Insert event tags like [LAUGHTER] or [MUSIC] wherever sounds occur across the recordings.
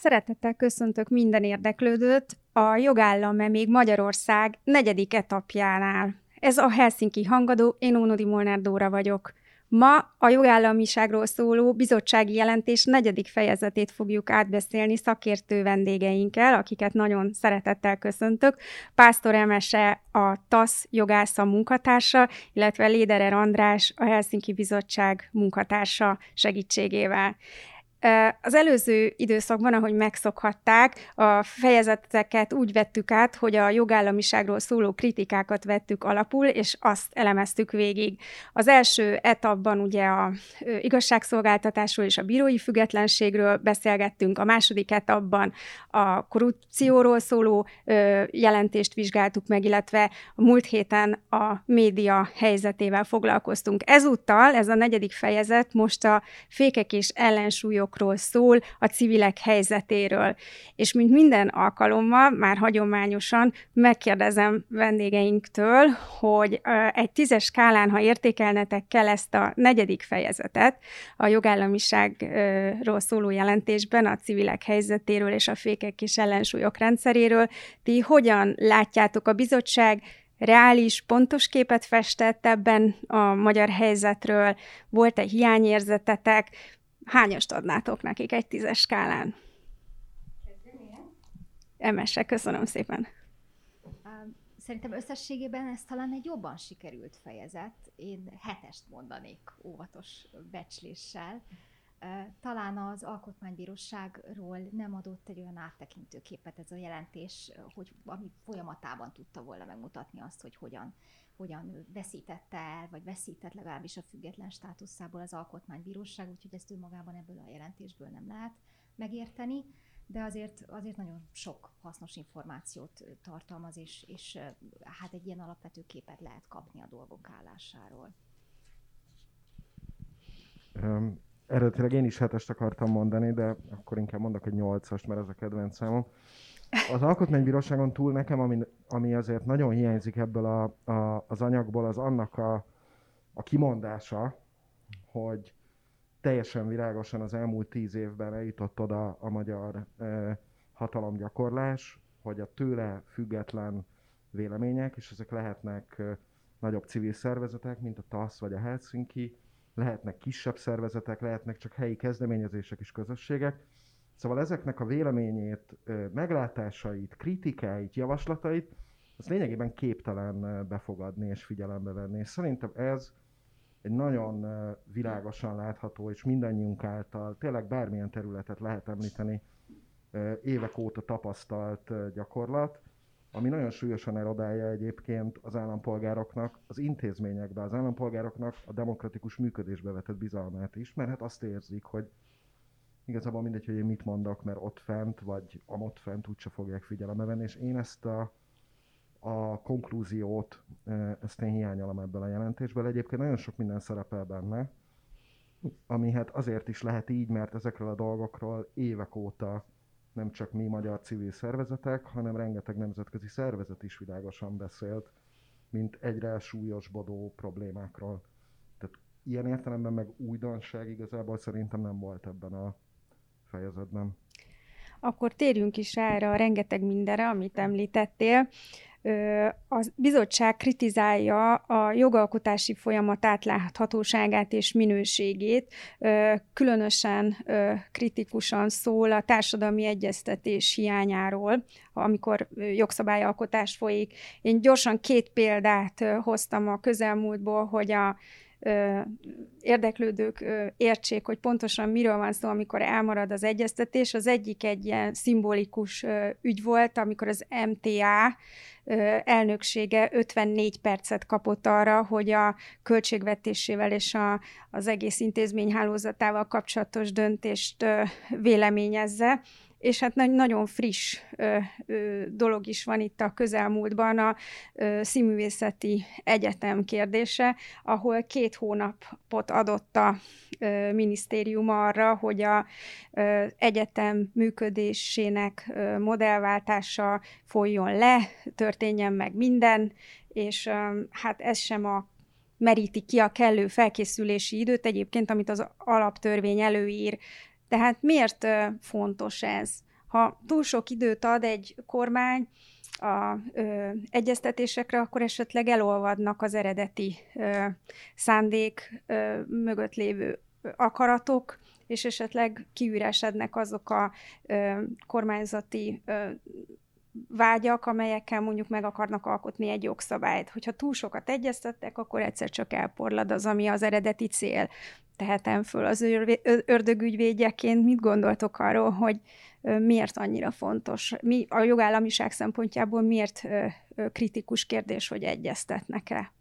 Szeretettel köszöntök minden érdeklődőt a jogállam-e még Magyarország negyedik etapjánál. Ez a Helsinki hangadó, én Ónodi Molnár Dóra vagyok. Ma a jogállamiságról szóló bizottsági jelentés negyedik fejezetét fogjuk átbeszélni szakértő vendégeinkkel, akiket nagyon szeretettel köszöntök. Pásztor Emese, a TASZ jogásza munkatársa, illetve Léderer András, a Helsinki Bizottság munkatársa segítségével. Az előző időszakban, ahogy megszokhatták, a fejezeteket úgy vettük át, hogy a jogállamiságról szóló kritikákat vettük alapul, és azt elemeztük végig. Az első etapban ugye a igazságszolgáltatásról és a bírói függetlenségről beszélgettünk, a második etapban a korrupcióról szóló jelentést vizsgáltuk meg, illetve a múlt héten a média helyzetével foglalkoztunk. Ezúttal ez a negyedik fejezet most a fékek és ellensúlyok jogokról szól, a civilek helyzetéről. És mint minden alkalommal, már hagyományosan megkérdezem vendégeinktől, hogy egy tízes skálán, ha értékelnetek kell ezt a negyedik fejezetet, a jogállamiságról szóló jelentésben, a civilek helyzetéről és a fékek és ellensúlyok rendszeréről, ti hogyan látjátok a bizottság reális, pontos képet festett ebben a magyar helyzetről? Volt-e hiányérzetetek? Hányast adnátok nekik egy tízes skálán? Emese, köszönöm szépen. Szerintem összességében ez talán egy jobban sikerült fejezet. Én hetest mondanék óvatos becsléssel. Talán az Alkotmánybíróságról nem adott egy olyan áttekintő képet ez a jelentés, hogy ami folyamatában tudta volna megmutatni azt, hogy hogyan hogyan veszítette el, vagy veszített legalábbis a független státuszából az alkotmánybíróság, úgyhogy ezt önmagában ebből a jelentésből nem lehet megérteni, de azért, azért nagyon sok hasznos információt tartalmaz, és, és hát egy ilyen alapvető képet lehet kapni a dolgok állásáról. Um, eredetileg én is hetest akartam mondani, de akkor inkább mondok egy nyolcast, mert ez a kedvenc számom. Az alkotmánybíróságon túl nekem, ami, ami azért nagyon hiányzik ebből a, a, az anyagból, az annak a, a kimondása, hogy teljesen világosan az elmúlt tíz évben eljutott oda a magyar e, hatalomgyakorlás, hogy a tőle független vélemények, és ezek lehetnek e, nagyobb civil szervezetek, mint a TASZ vagy a Helsinki, lehetnek kisebb szervezetek, lehetnek csak helyi kezdeményezések és közösségek, Szóval ezeknek a véleményét, meglátásait, kritikáit, javaslatait, az lényegében képtelen befogadni és figyelembe venni. És szerintem ez egy nagyon világosan látható, és mindannyiunk által tényleg bármilyen területet lehet említeni, évek óta tapasztalt gyakorlat, ami nagyon súlyosan erodálja egyébként az állampolgároknak, az intézményekbe, az állampolgároknak a demokratikus működésbe vetett bizalmát is, mert hát azt érzik, hogy igazából mindegy, hogy én mit mondok, mert ott fent, vagy amott fent úgyse fogják figyelembe venni, és én ezt a, a konklúziót, ezt én hiányolom ebből a jelentésből. Egyébként nagyon sok minden szerepel benne, ami hát azért is lehet így, mert ezekről a dolgokról évek óta nem csak mi magyar civil szervezetek, hanem rengeteg nemzetközi szervezet is világosan beszélt, mint egyre súlyosbodó problémákról. Tehát ilyen értelemben meg újdonság igazából szerintem nem volt ebben a fejezetben. Akkor térjünk is erre a rengeteg mindenre, amit említettél. A bizottság kritizálja a jogalkotási folyamat átláthatóságát és minőségét, különösen kritikusan szól a társadalmi egyeztetés hiányáról, amikor jogszabályalkotás folyik. Én gyorsan két példát hoztam a közelmúltból, hogy a érdeklődők értsék, hogy pontosan miről van szó, amikor elmarad az egyeztetés. Az egyik egy ilyen szimbolikus ügy volt, amikor az MTA elnöksége 54 percet kapott arra, hogy a költségvetésével és a, az egész intézményhálózatával kapcsolatos döntést véleményezze és hát nagyon friss dolog is van itt a közelmúltban, a ö, Színművészeti Egyetem kérdése, ahol két hónapot adott a ö, minisztérium arra, hogy a egyetem működésének ö, modellváltása folyjon le, történjen meg minden, és hát ez sem a meríti ki a kellő felkészülési időt egyébként, amit az alaptörvény előír tehát miért fontos ez? Ha túl sok időt ad egy kormány a ö, egyeztetésekre, akkor esetleg elolvadnak az eredeti ö, szándék ö, mögött lévő akaratok, és esetleg kiüresednek azok a ö, kormányzati ö, vágyak, amelyekkel mondjuk meg akarnak alkotni egy jogszabályt. Hogyha túl sokat egyeztettek, akkor egyszer csak elporlad az, ami az eredeti cél. Tehetem föl az ördögügyvédjeként, mit gondoltok arról, hogy miért annyira fontos? Mi a jogállamiság szempontjából miért kritikus kérdés, hogy egyeztetnek-e?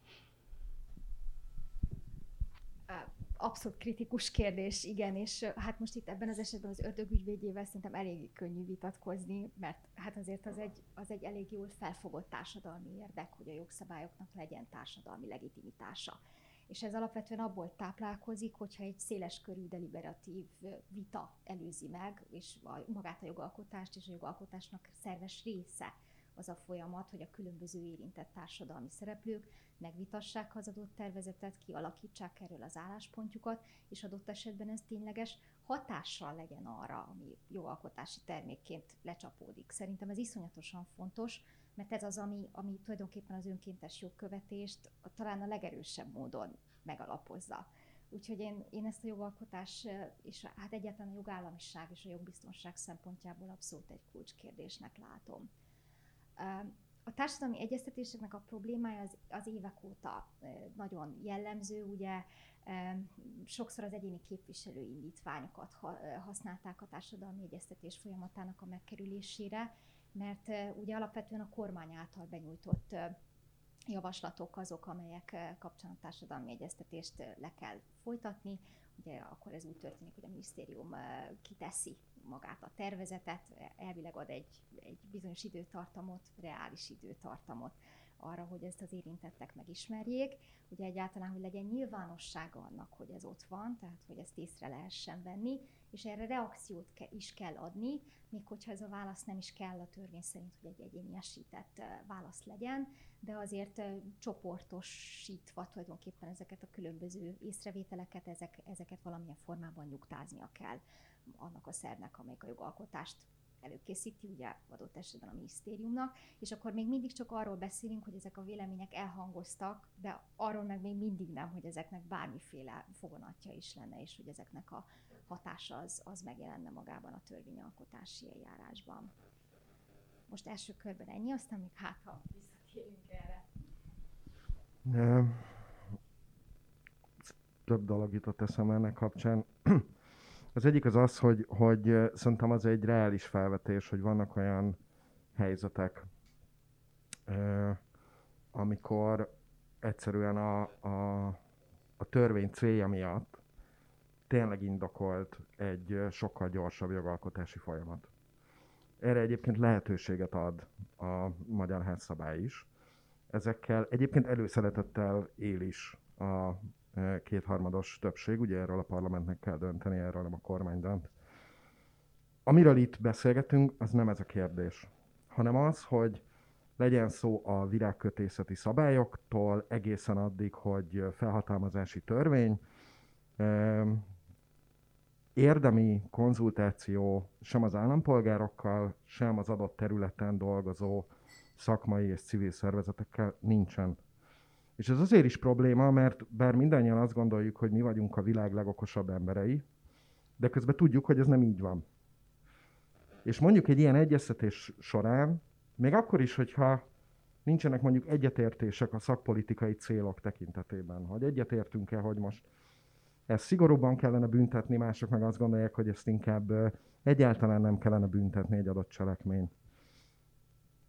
Abszolút kritikus kérdés, igen, és hát most itt ebben az esetben az ördögügyvédjével szerintem elég könnyű vitatkozni, mert hát azért az egy, az egy elég jól felfogott társadalmi érdek, hogy a jogszabályoknak legyen társadalmi legitimitása. És ez alapvetően abból táplálkozik, hogyha egy széles körű deliberatív vita előzi meg, és a, magát a jogalkotást és a jogalkotásnak szerves része az a folyamat, hogy a különböző érintett társadalmi szereplők megvitassák az adott tervezetet, kialakítsák erről az álláspontjukat, és adott esetben ez tényleges hatással legyen arra, ami jogalkotási termékként lecsapódik. Szerintem ez iszonyatosan fontos, mert ez az, ami, ami tulajdonképpen az önkéntes jogkövetést talán a legerősebb módon megalapozza. Úgyhogy én, én ezt a jogalkotás és hát egyáltalán a jogállamiság és a jogbiztonság szempontjából abszolút egy kulcskérdésnek látom. A társadalmi egyeztetéseknek a problémája az, az évek óta nagyon jellemző, ugye sokszor az egyéni képviselő indítványokat használták a társadalmi egyeztetés folyamatának a megkerülésére, mert ugye alapvetően a kormány által benyújtott javaslatok azok, amelyek kapcsán a társadalmi egyeztetést le kell folytatni. Ugye akkor ez úgy történik, hogy a minisztérium kiteszi magát a tervezetet, elvileg ad egy, egy bizonyos időtartamot, reális időtartamot arra, hogy ezt az érintettek megismerjék. Ugye egyáltalán, hogy legyen nyilvánossága annak, hogy ez ott van, tehát hogy ezt észre lehessen venni, és erre reakciót ke- is kell adni, még hogyha ez a válasz nem is kell a törvény szerint, hogy egy egyéniesített válasz legyen, de azért csoportosítva tulajdonképpen ezeket a különböző észrevételeket, ezek, ezeket valamilyen formában nyugtáznia kell annak a szernek, amelyik a jogalkotást előkészíti, ugye adott esetben a minisztériumnak, és akkor még mindig csak arról beszélünk, hogy ezek a vélemények elhangoztak, de arról meg még mindig nem, hogy ezeknek bármiféle fogonatja is lenne, és hogy ezeknek a hatása az, az megjelenne magában a törvényalkotási eljárásban. Most első körben ennyi, aztán még hát, ha visszatérünk erre. Több dolog jutott eszembe ennek kapcsán. Az egyik az az, hogy, hogy szerintem az egy reális felvetés, hogy vannak olyan helyzetek, amikor egyszerűen a, a, a törvény célja miatt tényleg indokolt egy sokkal gyorsabb jogalkotási folyamat. Erre egyébként lehetőséget ad a Magyar Házszabály is. Ezekkel egyébként előszeretettel él is a kétharmados többség, ugye erről a parlamentnek kell dönteni, erről nem a kormány dönt. Amiről itt beszélgetünk, az nem ez a kérdés, hanem az, hogy legyen szó a virágkötészeti szabályoktól egészen addig, hogy felhatalmazási törvény, érdemi konzultáció sem az állampolgárokkal, sem az adott területen dolgozó szakmai és civil szervezetekkel nincsen. És ez azért is probléma, mert bár mindannyian azt gondoljuk, hogy mi vagyunk a világ legokosabb emberei, de közben tudjuk, hogy ez nem így van. És mondjuk egy ilyen egyeztetés során, még akkor is, hogyha nincsenek mondjuk egyetértések a szakpolitikai célok tekintetében, hogy egyetértünk-e, hogy most ezt szigorúbban kellene büntetni, mások meg azt gondolják, hogy ezt inkább egyáltalán nem kellene büntetni egy adott cselekményt.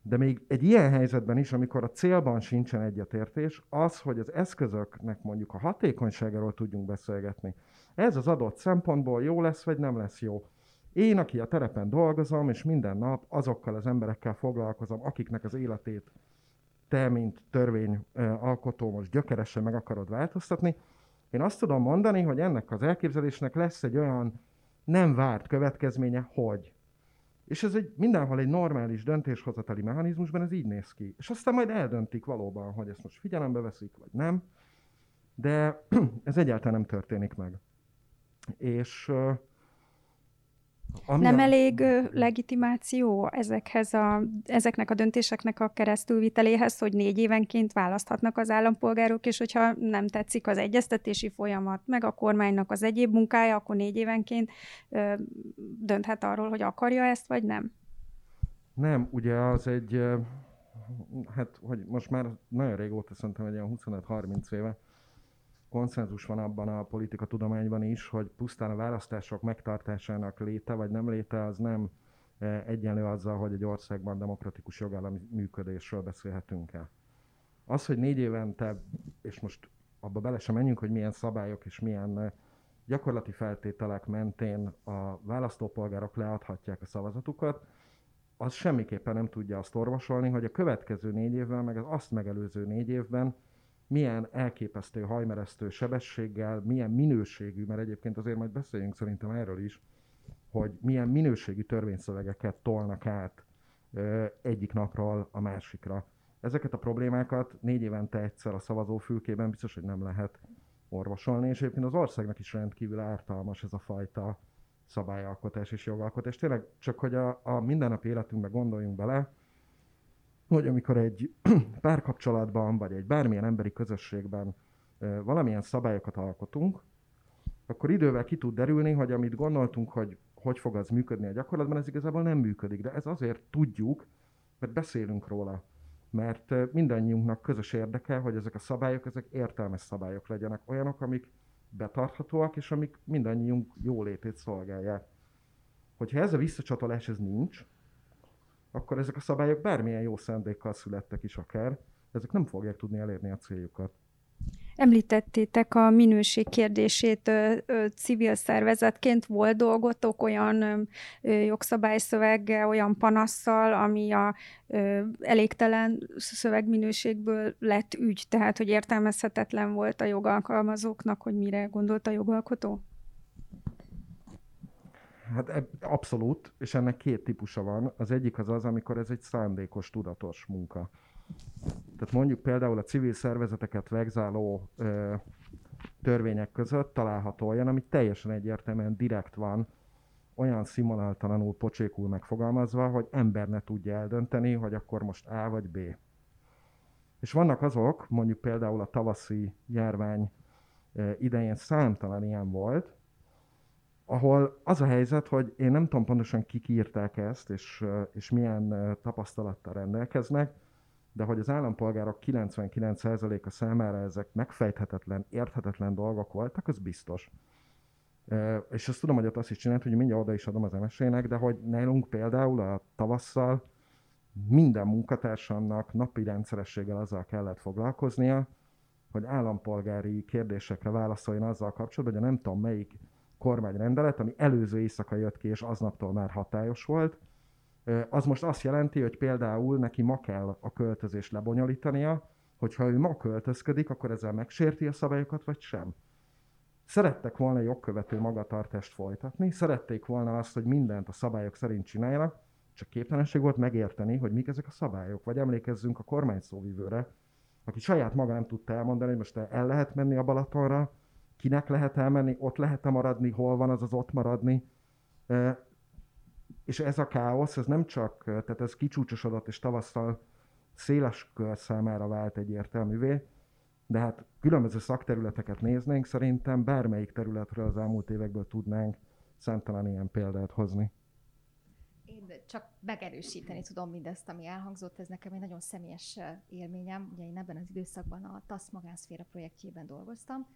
De még egy ilyen helyzetben is, amikor a célban sincsen egyetértés, az, hogy az eszközöknek mondjuk a hatékonyságáról tudjunk beszélgetni. Ez az adott szempontból jó lesz, vagy nem lesz jó. Én, aki a terepen dolgozom, és minden nap azokkal az emberekkel foglalkozom, akiknek az életét te, mint törvényalkotó most gyökeresen meg akarod változtatni, én azt tudom mondani, hogy ennek az elképzelésnek lesz egy olyan nem várt következménye, hogy és ez egy mindenhol egy normális döntéshozatali mechanizmusban ez így néz ki. És aztán majd eldöntik valóban, hogy ezt most figyelembe veszik, vagy nem. De [CLEARS THROAT] ez egyáltalán nem történik meg. És Ami nem a... elég legitimáció ezekhez a, ezeknek a döntéseknek a keresztülviteléhez, hogy négy évenként választhatnak az állampolgárok, és hogyha nem tetszik az egyeztetési folyamat, meg a kormánynak az egyéb munkája, akkor négy évenként ö, dönthet arról, hogy akarja ezt, vagy nem? Nem, ugye az egy, hát hogy most már nagyon régóta szerintem egy ilyen 25-30 éve, konszenzus van abban a politika tudományban is, hogy pusztán a választások megtartásának léte vagy nem léte az nem e, egyenlő azzal, hogy egy országban demokratikus jogállami működésről beszélhetünk el. Az, hogy négy évente, és most abba bele sem menjünk, hogy milyen szabályok és milyen e, gyakorlati feltételek mentén a választópolgárok leadhatják a szavazatukat, az semmiképpen nem tudja azt orvosolni, hogy a következő négy évben, meg az azt megelőző négy évben milyen elképesztő hajmeresztő sebességgel, milyen minőségű, mert egyébként azért majd beszéljünk szerintem erről is, hogy milyen minőségű törvényszövegeket tolnak át ö, egyik napról a másikra. Ezeket a problémákat négy évente egyszer a szavazófülkében biztos, hogy nem lehet orvosolni, és egyébként az országnak is rendkívül ártalmas ez a fajta szabályalkotás és jogalkotás. Tényleg csak, hogy a, a mindennapi életünkbe gondoljunk bele, hogy amikor egy [CLEARS THROAT] párkapcsolatban, vagy egy bármilyen emberi közösségben valamilyen szabályokat alkotunk, akkor idővel ki tud derülni, hogy amit gondoltunk, hogy hogy fog az működni a gyakorlatban, ez igazából nem működik. De ez azért tudjuk, mert beszélünk róla. Mert mindannyiunknak közös érdeke, hogy ezek a szabályok, ezek értelmes szabályok legyenek. Olyanok, amik betarthatóak, és amik mindannyiunk jólétét szolgálják. Hogyha ez a visszacsatolás ez nincs, akkor ezek a szabályok bármilyen jó szándékkal születtek is akár, ezek nem fogják tudni elérni a céljukat. Említettétek a minőség kérdését civil szervezetként. Volt dolgotok olyan jogszabályszöveggel, olyan panasszal, ami a elégtelen szövegminőségből lett ügy, tehát hogy értelmezhetetlen volt a jogalkalmazóknak, hogy mire gondolt a jogalkotó? Hát abszolút, és ennek két típusa van. Az egyik az az, amikor ez egy szándékos, tudatos munka. Tehát mondjuk például a civil szervezeteket vegzáló ö, törvények között található olyan, ami teljesen egyértelműen direkt van, olyan szimuláltalanul, pocsékul megfogalmazva, hogy ember ne tudja eldönteni, hogy akkor most A vagy B. És vannak azok, mondjuk például a tavaszi járvány idején számtalan ilyen volt, ahol az a helyzet, hogy én nem tudom pontosan kik írták ezt, és, és milyen tapasztalattal rendelkeznek, de hogy az állampolgárok 99%-a számára ezek megfejthetetlen, érthetetlen dolgok voltak, az biztos. És azt tudom, hogy ott azt is csinált, hogy mindjárt oda is adom az MSZ-nek, de hogy nálunk például a tavasszal minden munkatársamnak napi rendszerességgel azzal kellett foglalkoznia, hogy állampolgári kérdésekre válaszoljon azzal kapcsolatban, hogy a nem tudom melyik kormányrendelet, ami előző éjszaka jött ki, és aznaptól már hatályos volt, az most azt jelenti, hogy például neki ma kell a költözést lebonyolítania, hogyha ő ma költözködik, akkor ezzel megsérti a szabályokat, vagy sem. Szerettek volna jogkövető magatartást folytatni, szerették volna azt, hogy mindent a szabályok szerint csináljanak, csak képtelenség volt megérteni, hogy mik ezek a szabályok. Vagy emlékezzünk a kormány szóvivőre, aki saját maga nem tudta elmondani, hogy most el lehet menni a Balatonra, kinek lehet elmenni, ott lehet-e maradni, hol van az az ott maradni. És ez a káosz, ez nem csak, tehát ez kicsúcsosodott, és tavasszal széles kör számára vált egyértelművé, de hát különböző szakterületeket néznénk, szerintem bármelyik területről az elmúlt évekből tudnánk számtalan ilyen példát hozni. Én csak megerősíteni tudom mindezt, ami elhangzott, ez nekem egy nagyon személyes élményem. Ugye én ebben az időszakban a TASZ magánszféra projektjében dolgoztam,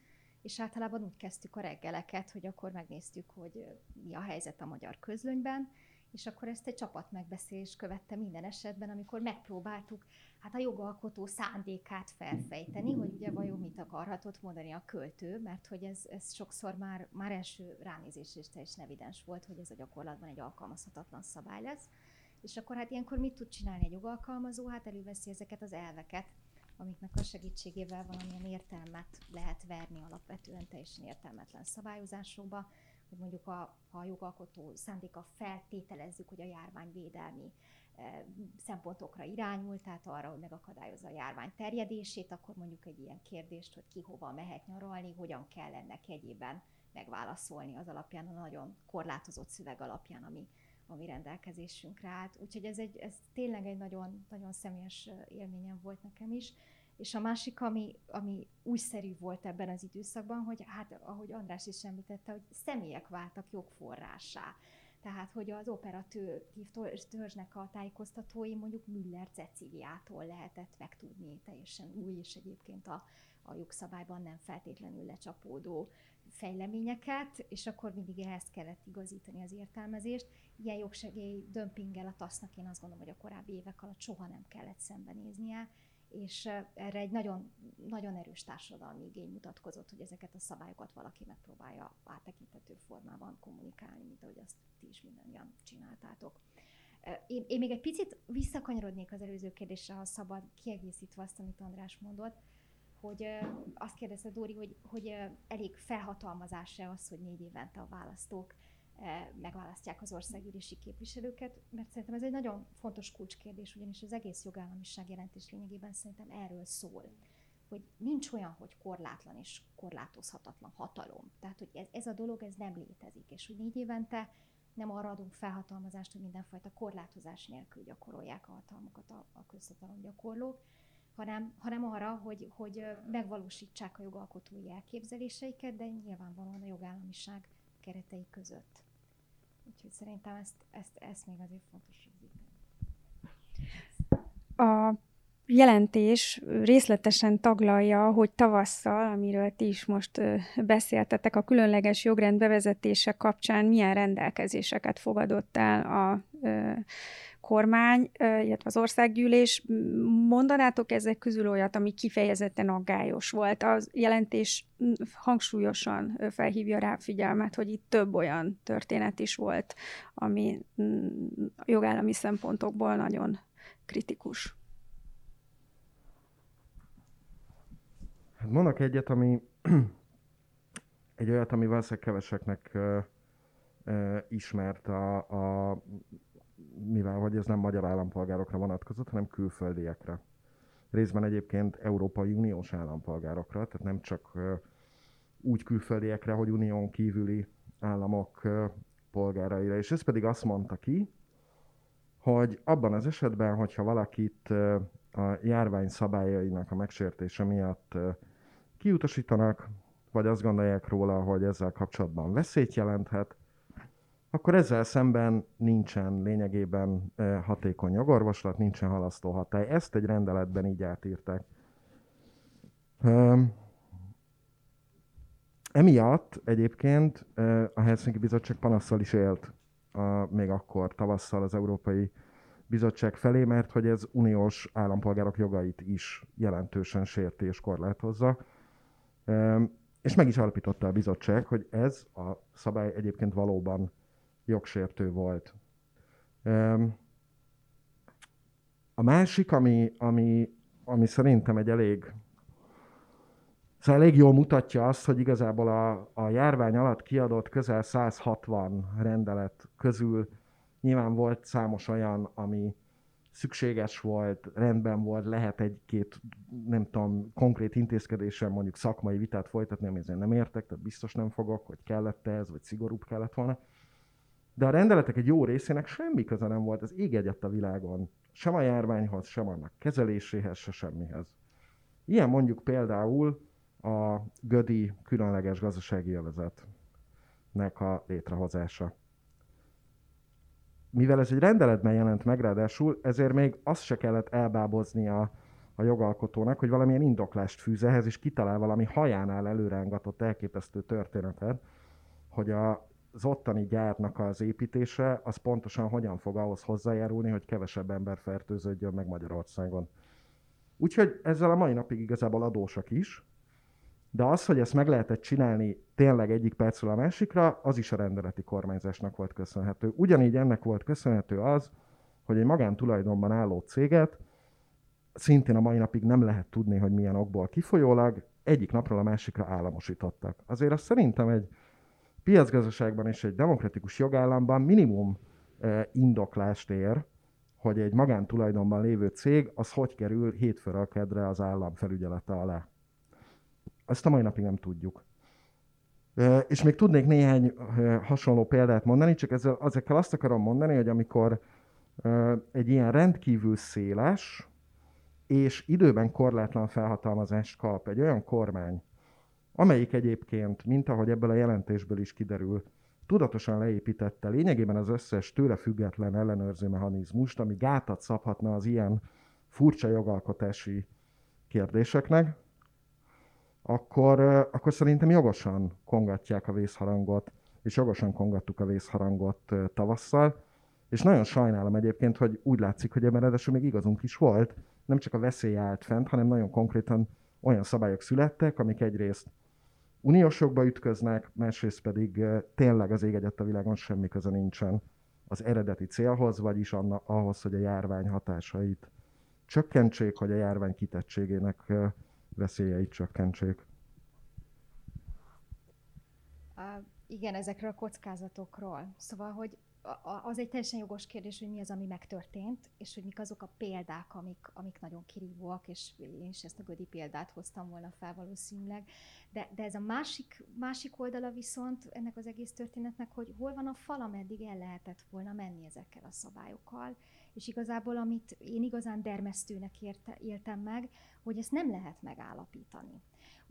és általában úgy kezdtük a reggeleket, hogy akkor megnéztük, hogy mi a helyzet a magyar közlönyben, és akkor ezt egy csapat megbeszélés követte minden esetben, amikor megpróbáltuk hát a jogalkotó szándékát felfejteni, hogy ugye vajon mit akarhatott mondani a költő, mert hogy ez, ez sokszor már, már első ránézés is teljesen evidens volt, hogy ez a gyakorlatban egy alkalmazhatatlan szabály lesz. És akkor hát ilyenkor mit tud csinálni egy jogalkalmazó? Hát előveszi ezeket az elveket, amiknek a segítségével valamilyen értelmet lehet verni alapvetően teljesen értelmetlen szabályozásokba, hogy mondjuk a, a jogalkotó szándéka feltételezzük, hogy a járványvédelmi e, szempontokra irányul, tehát arra, hogy megakadályozza a járvány terjedését, akkor mondjuk egy ilyen kérdést, hogy ki hova mehet nyaralni, hogyan kell ennek egyében megválaszolni az alapján, a nagyon korlátozott szöveg alapján, ami, ami rendelkezésünkre állt. Úgyhogy ez, egy, ez tényleg egy nagyon, nagyon személyes élményem volt nekem is. És a másik, ami, ami újszerű volt ebben az időszakban, hogy hát, ahogy András is említette, hogy személyek váltak jogforrásá. Tehát, hogy az operatőr törzsnek a tájékoztatói mondjuk Müller Ceciliától lehetett megtudni teljesen új, és egyébként a, a jogszabályban nem feltétlenül lecsapódó fejleményeket, és akkor mindig ehhez kellett igazítani az értelmezést. Ilyen jogsegély dömpinggel a TASZ-nak én azt gondolom, hogy a korábbi évek alatt soha nem kellett szembenéznie, és erre egy nagyon, nagyon erős társadalmi igény mutatkozott, hogy ezeket a szabályokat valaki megpróbálja áttekinthető formában kommunikálni, mint ahogy azt ti is mindannyian csináltátok. Én, én még egy picit visszakanyarodnék az előző kérdésre, ha szabad, kiegészítve azt, amit András mondott, hogy azt kérdezte Dóri, hogy, hogy elég felhatalmazás-e az, hogy négy évente a választók megválasztják az országgyűlési képviselőket, mert szerintem ez egy nagyon fontos kulcskérdés, ugyanis az egész jogállamiság jelentés lényegében szerintem erről szól, hogy nincs olyan, hogy korlátlan és korlátozhatatlan hatalom. Tehát, hogy ez, ez a dolog, ez nem létezik, és hogy négy évente nem arra adunk felhatalmazást, hogy mindenfajta korlátozás nélkül gyakorolják a hatalmukat a, a közhatalom gyakorlók, hanem, hanem arra, hogy, hogy megvalósítsák a jogalkotói elképzeléseiket, de nyilvánvalóan a jogállamiság keretei között. Úgyhogy szerintem ezt, ezt, ezt még azért fontos. A jelentés részletesen taglalja, hogy tavasszal, amiről ti is most beszéltetek, a különleges jogrend bevezetése kapcsán milyen rendelkezéseket fogadott el a kormány, illetve az országgyűlés. Mondanátok ezek közül olyat, ami kifejezetten aggályos volt? Az jelentés hangsúlyosan felhívja rá figyelmet, hogy itt több olyan történet is volt, ami jogállami szempontokból nagyon kritikus. Hát mondok egyet, ami [CLEARS THROAT] egy olyat, ami valószínűleg keveseknek uh, uh, ismert a, a mivel hogy ez nem magyar állampolgárokra vonatkozott, hanem külföldiekre. Részben egyébként Európai Uniós állampolgárokra, tehát nem csak úgy külföldiekre, hogy unión kívüli államok polgáraira. És ez pedig azt mondta ki, hogy abban az esetben, hogyha valakit a járvány szabályainak a megsértése miatt kiutasítanak, vagy azt gondolják róla, hogy ezzel kapcsolatban veszélyt jelenthet, akkor ezzel szemben nincsen lényegében hatékony jogorvoslat, nincsen halasztó hatály. Ezt egy rendeletben így átírták. Emiatt egyébként a Helsinki Bizottság panaszsal is élt a, még akkor tavasszal az Európai Bizottság felé, mert hogy ez uniós állampolgárok jogait is jelentősen sérti és korlátozza. És meg is alapította a bizottság, hogy ez a szabály egyébként valóban jogsértő volt. A másik, ami, ami, ami szerintem egy elég, szóval elég jól mutatja azt, hogy igazából a, a járvány alatt kiadott közel 160 rendelet közül nyilván volt számos olyan, ami szükséges volt, rendben volt, lehet egy-két, nem tudom, konkrét intézkedéssel mondjuk szakmai vitát folytatni, amit nem értek, tehát biztos nem fogok, hogy kellett ez, vagy szigorúbb kellett volna. De a rendeletek egy jó részének semmi köze nem volt az ég egyet a világon. Sem a járványhoz, sem annak kezeléséhez, se semmihez. Ilyen mondjuk például a Gödi különleges gazdasági övezetnek a létrehozása. Mivel ez egy rendeletben jelent meg, ráadásul ezért még azt se kellett elbábozni a, a jogalkotónak, hogy valamilyen indoklást fűz ehhez, és kitalál valami hajánál előrángatott elképesztő történetet, hogy a az ottani gyárnak az építése, az pontosan hogyan fog ahhoz hozzájárulni, hogy kevesebb ember fertőződjön meg Magyarországon. Úgyhogy ezzel a mai napig igazából adósak is, de az, hogy ezt meg lehetett csinálni tényleg egyik percről a másikra, az is a rendeleti kormányzásnak volt köszönhető. Ugyanígy ennek volt köszönhető az, hogy egy magántulajdonban álló céget szintén a mai napig nem lehet tudni, hogy milyen okból kifolyólag egyik napról a másikra államosítottak. Azért azt szerintem egy piacgazdaságban és egy demokratikus jogállamban minimum indoklást ér, hogy egy magántulajdonban lévő cég az hogy kerül hétfőről kedre az állam felügyelete alá. Ezt a mai napig nem tudjuk. És még tudnék néhány hasonló példát mondani, csak ezzel, ezekkel azt akarom mondani, hogy amikor egy ilyen rendkívül széles és időben korlátlan felhatalmazást kap egy olyan kormány, amelyik egyébként, mint ahogy ebből a jelentésből is kiderül, tudatosan leépítette lényegében az összes tőle független ellenőrző mechanizmust, ami gátat szabhatna az ilyen furcsa jogalkotási kérdéseknek, akkor, akkor szerintem jogosan kongatják a vészharangot, és jogosan kongattuk a vészharangot tavasszal, és nagyon sajnálom egyébként, hogy úgy látszik, hogy ebben ráadásul még igazunk is volt, nem csak a veszély állt fent, hanem nagyon konkrétan olyan szabályok születtek, amik egyrészt uniós jogba ütköznek, másrészt pedig tényleg az ég egyet a világon semmi köze nincsen az eredeti célhoz, vagyis anna, ahhoz, hogy a járvány hatásait csökkentsék, hogy a járvány kitettségének veszélyeit csökkentsék. Igen, ezekről a kockázatokról. Szóval, hogy az egy teljesen jogos kérdés, hogy mi az, ami megtörtént, és hogy mik azok a példák, amik, amik nagyon kirívóak, és én is ezt a Gödi példát hoztam volna fel valószínűleg. De, de ez a másik, másik oldala viszont ennek az egész történetnek, hogy hol van a fal, ameddig el lehetett volna menni ezekkel a szabályokkal, és igazából, amit én igazán dermesztőnek érte, éltem meg, hogy ezt nem lehet megállapítani.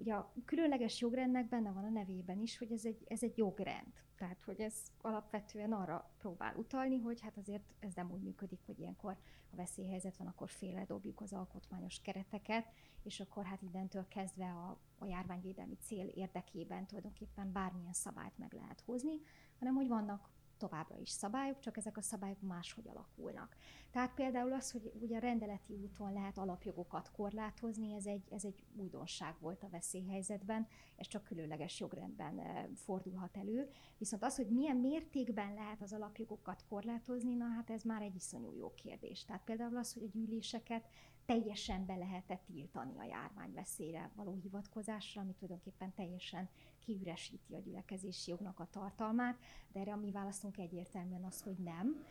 Ugye a különleges jogrendnek benne van a nevében is, hogy ez egy, ez egy jogrend. Tehát, hogy ez alapvetően arra próbál utalni, hogy hát azért ez nem úgy működik, hogy ilyenkor a veszélyhelyzet van, akkor félre dobjuk az alkotmányos kereteket, és akkor hát innentől kezdve a, a járványvédelmi cél érdekében tulajdonképpen bármilyen szabályt meg lehet hozni, hanem hogy vannak továbbra is szabályok, csak ezek a szabályok máshogy alakulnak. Tehát például az, hogy ugye rendeleti úton lehet alapjogokat korlátozni, ez egy, ez egy újdonság volt a veszélyhelyzetben, ez csak különleges jogrendben fordulhat elő. Viszont az, hogy milyen mértékben lehet az alapjogokat korlátozni, na hát ez már egy iszonyú jó kérdés. Tehát például az, hogy a gyűléseket teljesen be lehetett tiltani a járványveszélyre való hivatkozásra, ami tulajdonképpen teljesen kiüresíti a gyülekezési jognak a tartalmát, de erre a mi választunk egyértelműen az, hogy nem.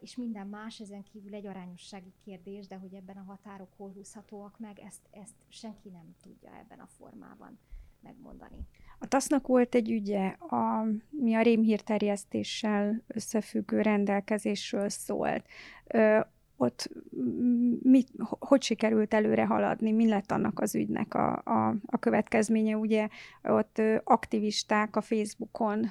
És minden más ezen kívül egy arányossági kérdés, de hogy ebben a határok hol húzhatóak meg, ezt, ezt senki nem tudja ebben a formában megmondani. A TASZ-nak volt egy ügye, a, mi a rémhírterjesztéssel összefüggő rendelkezésről szólt ott mit, hogy sikerült előre haladni, mi lett annak az ügynek a, a, a következménye. Ugye ott aktivisták a Facebookon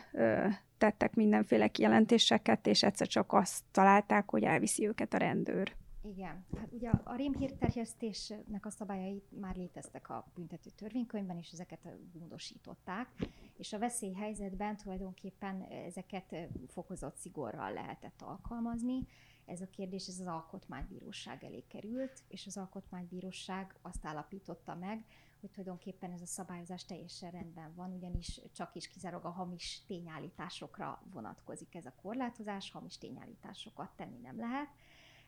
tettek mindenféle kijelentéseket, és egyszer csak azt találták, hogy elviszi őket a rendőr. Igen, hát ugye a rémhírterjesztésnek a szabályai már léteztek a büntető törvénykönyvben, és ezeket módosították, és a veszélyhelyzetben tulajdonképpen ezeket fokozott szigorral lehetett alkalmazni, ez a kérdés ez az alkotmánybíróság elé került, és az alkotmánybíróság azt állapította meg, hogy tulajdonképpen ez a szabályozás teljesen rendben van, ugyanis csak is kizárólag a hamis tényállításokra vonatkozik ez a korlátozás, hamis tényállításokat tenni nem lehet.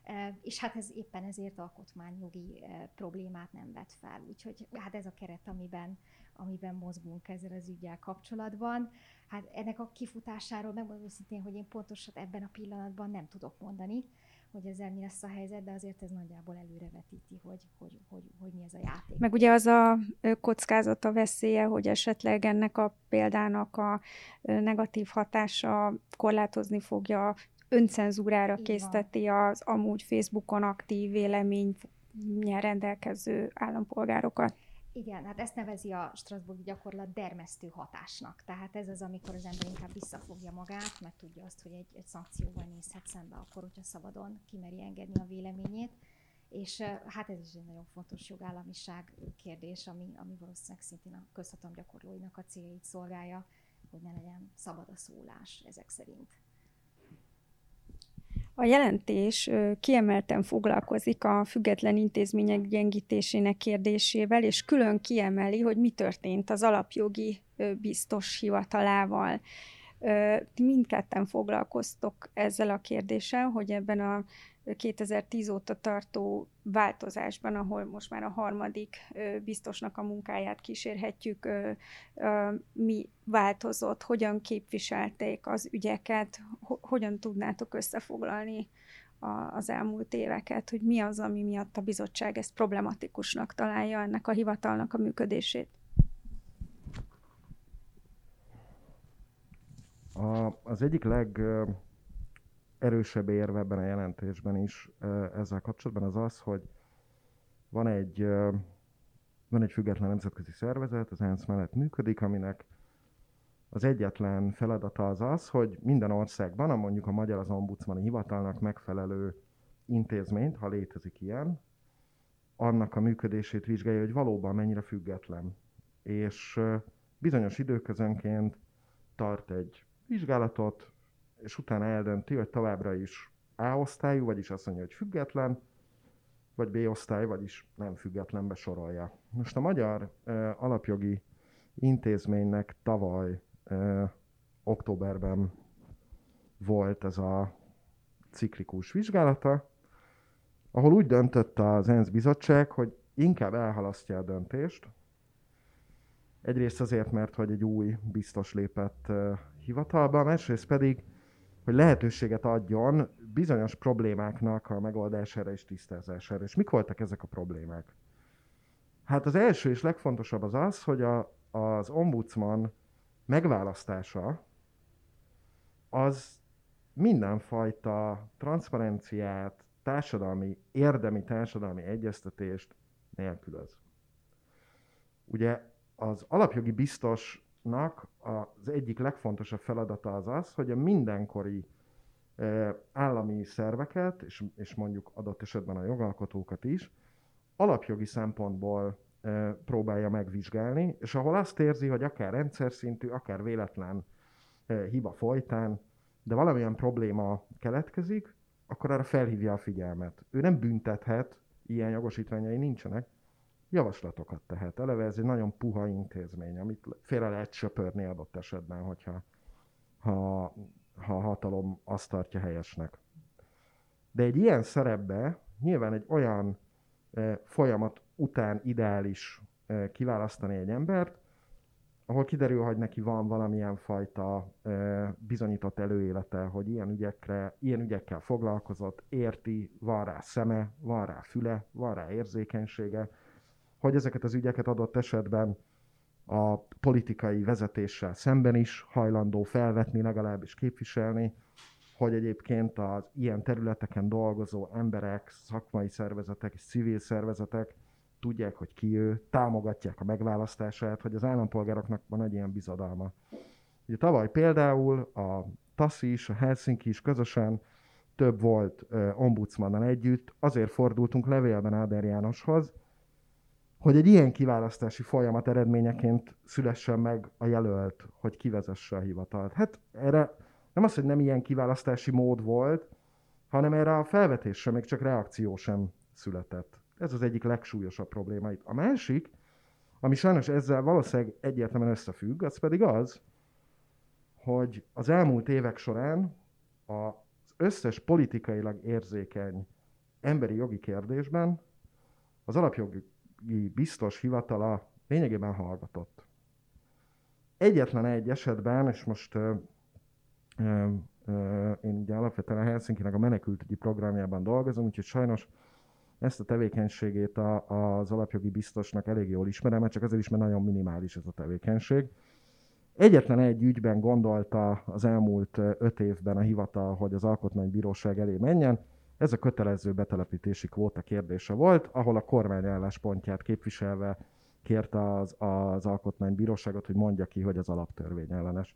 E, és hát ez éppen ezért alkotmányjogi e, problémát nem vet fel. Úgyhogy hát ez a keret, amiben, amiben mozgunk ezzel az ügyel kapcsolatban. Hát ennek a kifutásáról megmondom szintén, hogy én pontosan ebben a pillanatban nem tudok mondani, hogy ezzel mi lesz a helyzet, de azért ez nagyjából előrevetíti, hogy, hogy, hogy, hogy mi ez a játék. Meg ugye az a kockázata, veszélye, hogy esetleg ennek a példának a negatív hatása korlátozni fogja, öncenzúrára Így készteti az amúgy Facebookon aktív vélemény rendelkező állampolgárokat. Igen, hát ezt nevezi a Strasbourg gyakorlat dermesztő hatásnak. Tehát ez az, amikor az ember inkább visszafogja magát, mert tudja azt, hogy egy, egy szankcióval nézhet szembe akkor, hogyha szabadon kimeri engedni a véleményét. És hát ez is egy nagyon fontos jogállamiság kérdés, ami, ami valószínűleg szintén a közhatalom gyakorlóinak a céljait szolgálja, hogy ne legyen szabad a szólás ezek szerint. A jelentés kiemelten foglalkozik a független intézmények gyengítésének kérdésével, és külön kiemeli, hogy mi történt az alapjogi biztos hivatalával. Ti mindketten foglalkoztok ezzel a kérdéssel, hogy ebben a 2010 óta tartó változásban, ahol most már a harmadik biztosnak a munkáját kísérhetjük, mi változott, hogyan képviselték az ügyeket, hogyan tudnátok összefoglalni az elmúlt éveket, hogy mi az, ami miatt a bizottság ezt problematikusnak találja ennek a hivatalnak a működését. A, az egyik legerősebb érve ebben a jelentésben is ezzel kapcsolatban az az, hogy van egy, van egy független nemzetközi szervezet, az ENSZ mellett működik, aminek az egyetlen feladata az az, hogy minden országban, a mondjuk a Magyar az Ombudsmani Hivatalnak megfelelő intézményt, ha létezik ilyen, annak a működését vizsgálja, hogy valóban mennyire független. És bizonyos időközönként tart egy vizsgálatot, és utána eldönti, hogy továbbra is A osztályú, vagyis azt mondja, hogy független, vagy B osztály, vagyis nem függetlenbe sorolja. Most a Magyar uh, Alapjogi Intézménynek tavaly uh, októberben volt ez a ciklikus vizsgálata, ahol úgy döntött az ENSZ bizottság, hogy inkább elhalasztja a döntést. Egyrészt azért, mert hogy egy új biztos lépett uh, hivatalba, másrészt pedig, hogy lehetőséget adjon bizonyos problémáknak a megoldására és tisztázására. És mik voltak ezek a problémák? Hát az első és legfontosabb az az, hogy a, az ombudsman megválasztása az mindenfajta transzparenciát, társadalmi, érdemi társadalmi egyeztetést nélkülöz. Ugye az alapjogi biztosnak az egyik legfontosabb feladata az az, hogy a mindenkori állami szerveket, és, és mondjuk adott esetben a jogalkotókat is, alapjogi szempontból próbálja megvizsgálni, és ahol azt érzi, hogy akár rendszer szintű, akár véletlen hiba folytán, de valamilyen probléma keletkezik, akkor arra felhívja a figyelmet. Ő nem büntethet, ilyen jogosítványai nincsenek, javaslatokat tehet. Eleve ez egy nagyon puha intézmény, amit félre lehet söpörni adott esetben, hogyha ha ha a hatalom azt tartja helyesnek. De egy ilyen szerepbe nyilván egy olyan e, folyamat után ideális e, kiválasztani egy embert, ahol kiderül, hogy neki van valamilyen fajta e, bizonyított előélete, hogy ilyen, ügyekre, ilyen ügyekkel foglalkozott, érti, van rá szeme, van rá füle, van rá érzékenysége, hogy ezeket az ügyeket adott esetben a politikai vezetéssel szemben is hajlandó felvetni, legalábbis képviselni, hogy egyébként az ilyen területeken dolgozó emberek, szakmai szervezetek és civil szervezetek tudják, hogy ki ő, támogatják a megválasztását, hogy az állampolgároknak van egy ilyen bizadalma. Ugye tavaly például a TASZI is, a Helsinki is közösen több volt ombudsmanon együtt, azért fordultunk levélben Áder Jánoshoz, hogy egy ilyen kiválasztási folyamat eredményeként szülessen meg a jelölt, hogy kivezesse a hivatalt. Hát erre nem az, hogy nem ilyen kiválasztási mód volt, hanem erre a felvetésre még csak reakció sem született. Ez az egyik legsúlyosabb probléma itt. A másik, ami sajnos ezzel valószínűleg egyértelműen összefügg, az pedig az, hogy az elmúlt évek során az összes politikailag érzékeny emberi jogi kérdésben az alapjogi biztos hivatala lényegében hallgatott. Egyetlen egy esetben, és most ö, ö, ö, én ugye alapvetően a Helsinki-nek a menekültügyi programjában dolgozom, úgyhogy sajnos ezt a tevékenységét a, az alapjogi biztosnak elég jól ismerem, mert csak azért is, mert nagyon minimális ez a tevékenység. Egyetlen egy ügyben gondolta az elmúlt öt évben a hivatal, hogy az alkotmánybíróság elé menjen, ez a kötelező betelepítési kvóta kérdése volt, ahol a kormány álláspontját képviselve kérte az, az alkotmánybíróságot, hogy mondja ki, hogy az alaptörvény ellenes.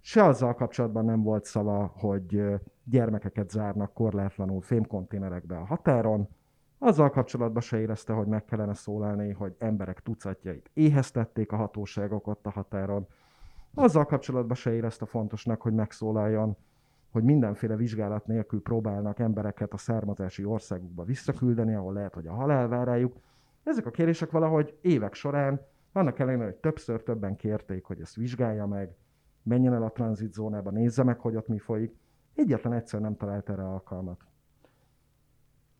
Se azzal kapcsolatban nem volt szava, hogy gyermekeket zárnak korlátlanul fémkonténerekbe a határon, azzal kapcsolatban se érezte, hogy meg kellene szólalni, hogy emberek tucatjait éheztették a hatóságok ott a határon. Azzal kapcsolatban se érezte fontosnak, hogy megszólaljon hogy mindenféle vizsgálat nélkül próbálnak embereket a származási országukba visszaküldeni, ahol lehet, hogy a halál vár rájuk. Ezek a kérések valahogy évek során, annak ellenére, hogy többször többen kérték, hogy ezt vizsgálja meg, menjen el a tranzitzónába, nézze meg, hogy ott mi folyik, egyetlen egyszer nem talált erre alkalmat.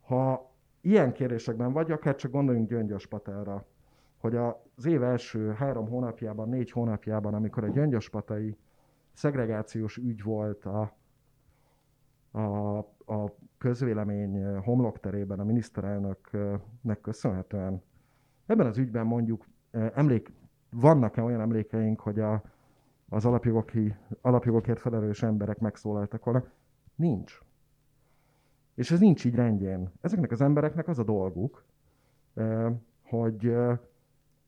Ha ilyen kérésekben vagy, akár csak gondoljunk Gyöngyös Patelra, hogy az év első három hónapjában, négy hónapjában, amikor a Gyöngyöspatai szegregációs ügy volt a a, a közvélemény homlokterében a miniszterelnöknek köszönhetően. Ebben az ügyben mondjuk emlék, vannak-e olyan emlékeink, hogy a az alapjogoki, alapjogokért felelős emberek megszólaltak volna. Nincs. És ez nincs így rendjén. Ezeknek az embereknek az a dolguk, hogy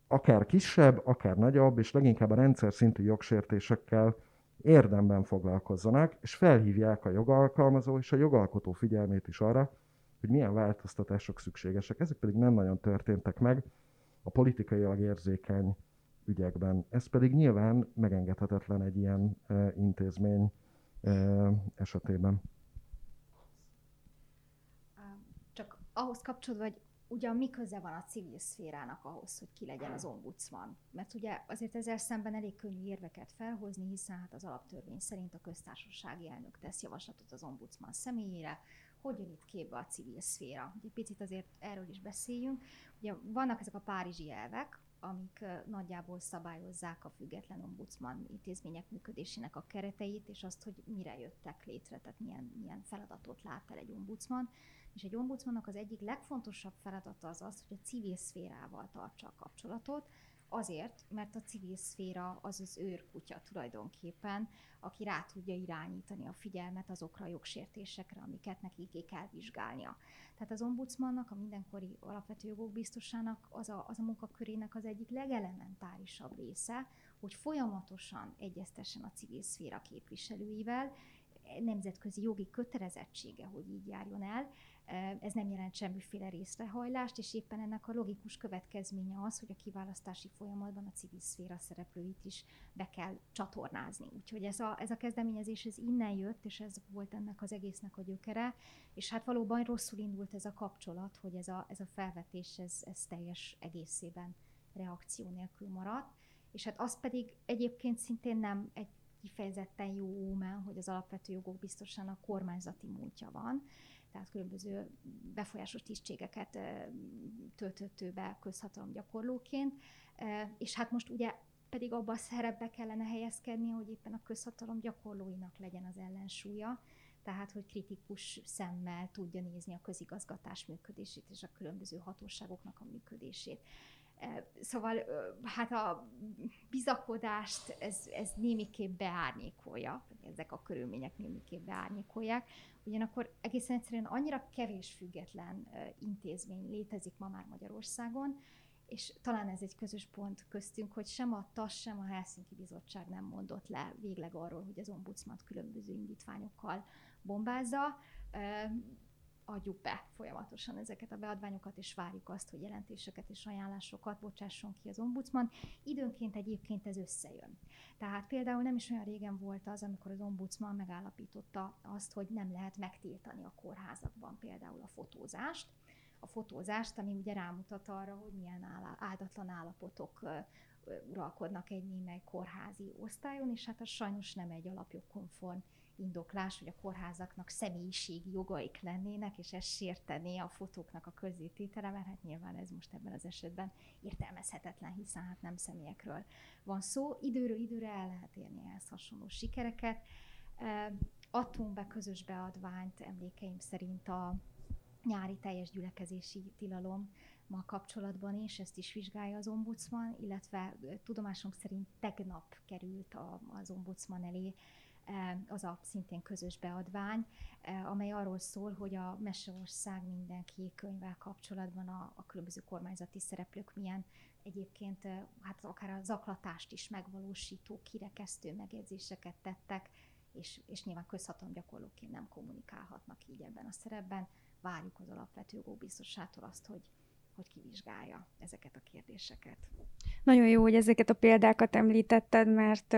akár kisebb, akár nagyobb, és leginkább a rendszer szintű jogsértésekkel érdemben foglalkozzanak, és felhívják a jogalkalmazó és a jogalkotó figyelmét is arra, hogy milyen változtatások szükségesek. Ezek pedig nem nagyon történtek meg a politikailag érzékeny ügyekben. Ez pedig nyilván megengedhetetlen egy ilyen e, intézmény e, esetében. Csak ahhoz kapcsolódva, hogy ugyan mi köze van a civil szférának ahhoz, hogy ki legyen az ombudsman? Mert ugye azért ezzel szemben elég könnyű érveket felhozni, hiszen hát az alaptörvény szerint a köztársasági elnök tesz javaslatot az ombudsman személyére, hogy jön itt képbe a civil szféra. Egy picit azért erről is beszéljünk. Ugye vannak ezek a párizsi elvek, amik nagyjából szabályozzák a független ombudsman intézmények működésének a kereteit, és azt, hogy mire jöttek létre, tehát milyen, milyen feladatot lát el egy ombudsman. És egy ombudsmannak az egyik legfontosabb feladata az az, hogy a civil szférával tartsa a kapcsolatot, Azért, mert a civil szféra az az őrkutya tulajdonképpen, aki rá tudja irányítani a figyelmet azokra a jogsértésekre, amiket neki kell vizsgálnia. Tehát az ombudsmannak, a mindenkori alapvető jogok biztosának az a, az a munkakörének az egyik legelementárisabb része, hogy folyamatosan egyeztessen a civil szféra képviselőivel, nemzetközi jogi kötelezettsége, hogy így járjon el, ez nem jelent semmiféle részrehajlást, és éppen ennek a logikus következménye az, hogy a kiválasztási folyamatban a civil szféra szereplőit is be kell csatornázni. Úgyhogy ez a, ez a kezdeményezés ez innen jött, és ez volt ennek az egésznek a gyökere, és hát valóban rosszul indult ez a kapcsolat, hogy ez a, ez a felvetés, ez, ez teljes egészében reakció nélkül maradt, és hát az pedig egyébként szintén nem egy kifejezetten jó ómen, hogy az alapvető jogok biztosan a kormányzati múltja van, tehát különböző befolyásos tisztségeket töltött be közhatalom gyakorlóként, és hát most ugye pedig abban a szerepbe kellene helyezkedni, hogy éppen a közhatalom gyakorlóinak legyen az ellensúlya, tehát hogy kritikus szemmel tudja nézni a közigazgatás működését és a különböző hatóságoknak a működését. Szóval hát a bizakodást ez, ez némiképp beárnyékolja, ezek a körülmények némiképp beárnyékolják, ugyanakkor egészen egyszerűen annyira kevés független intézmény létezik ma már Magyarországon, és talán ez egy közös pont köztünk, hogy sem a TAS, sem a Helsinki Bizottság nem mondott le végleg arról, hogy az ombudsman különböző indítványokkal bombázza adjuk be folyamatosan ezeket a beadványokat, és várjuk azt, hogy jelentéseket és ajánlásokat bocsásson ki az ombudsman. Időnként egyébként ez összejön. Tehát például nem is olyan régen volt az, amikor az ombudsman megállapította azt, hogy nem lehet megtiltani a kórházakban például a fotózást, a fotózást, ami ugye rámutat arra, hogy milyen áldatlan állapotok uralkodnak egy némely kórházi osztályon, és hát az sajnos nem egy alapjogkonform indoklás, hogy a kórházaknak személyiségi jogaik lennének, és ez sértené a fotóknak a közzététele, mert hát nyilván ez most ebben az esetben értelmezhetetlen, hiszen hát nem személyekről van szó. Időről időre el lehet érni ehhez hasonló sikereket. Adtunk be közös beadványt, emlékeim szerint a nyári teljes gyülekezési tilalom ma kapcsolatban is, ezt is vizsgálja az ombudsman, illetve tudomásom szerint tegnap került az ombudsman elé az a szintén közös beadvány, amely arról szól, hogy a Meseország mindenki könyvvel kapcsolatban a, a különböző kormányzati szereplők milyen egyébként hát akár a zaklatást is megvalósító, kirekesztő megjegyzéseket tettek, és, és nyilván közhatalom gyakorlóként nem kommunikálhatnak így ebben a szerepben. Várjuk az alapvető jogóbiztosától azt, hogy, hogy kivizsgálja ezeket a kérdéseket. Nagyon jó, hogy ezeket a példákat említetted, mert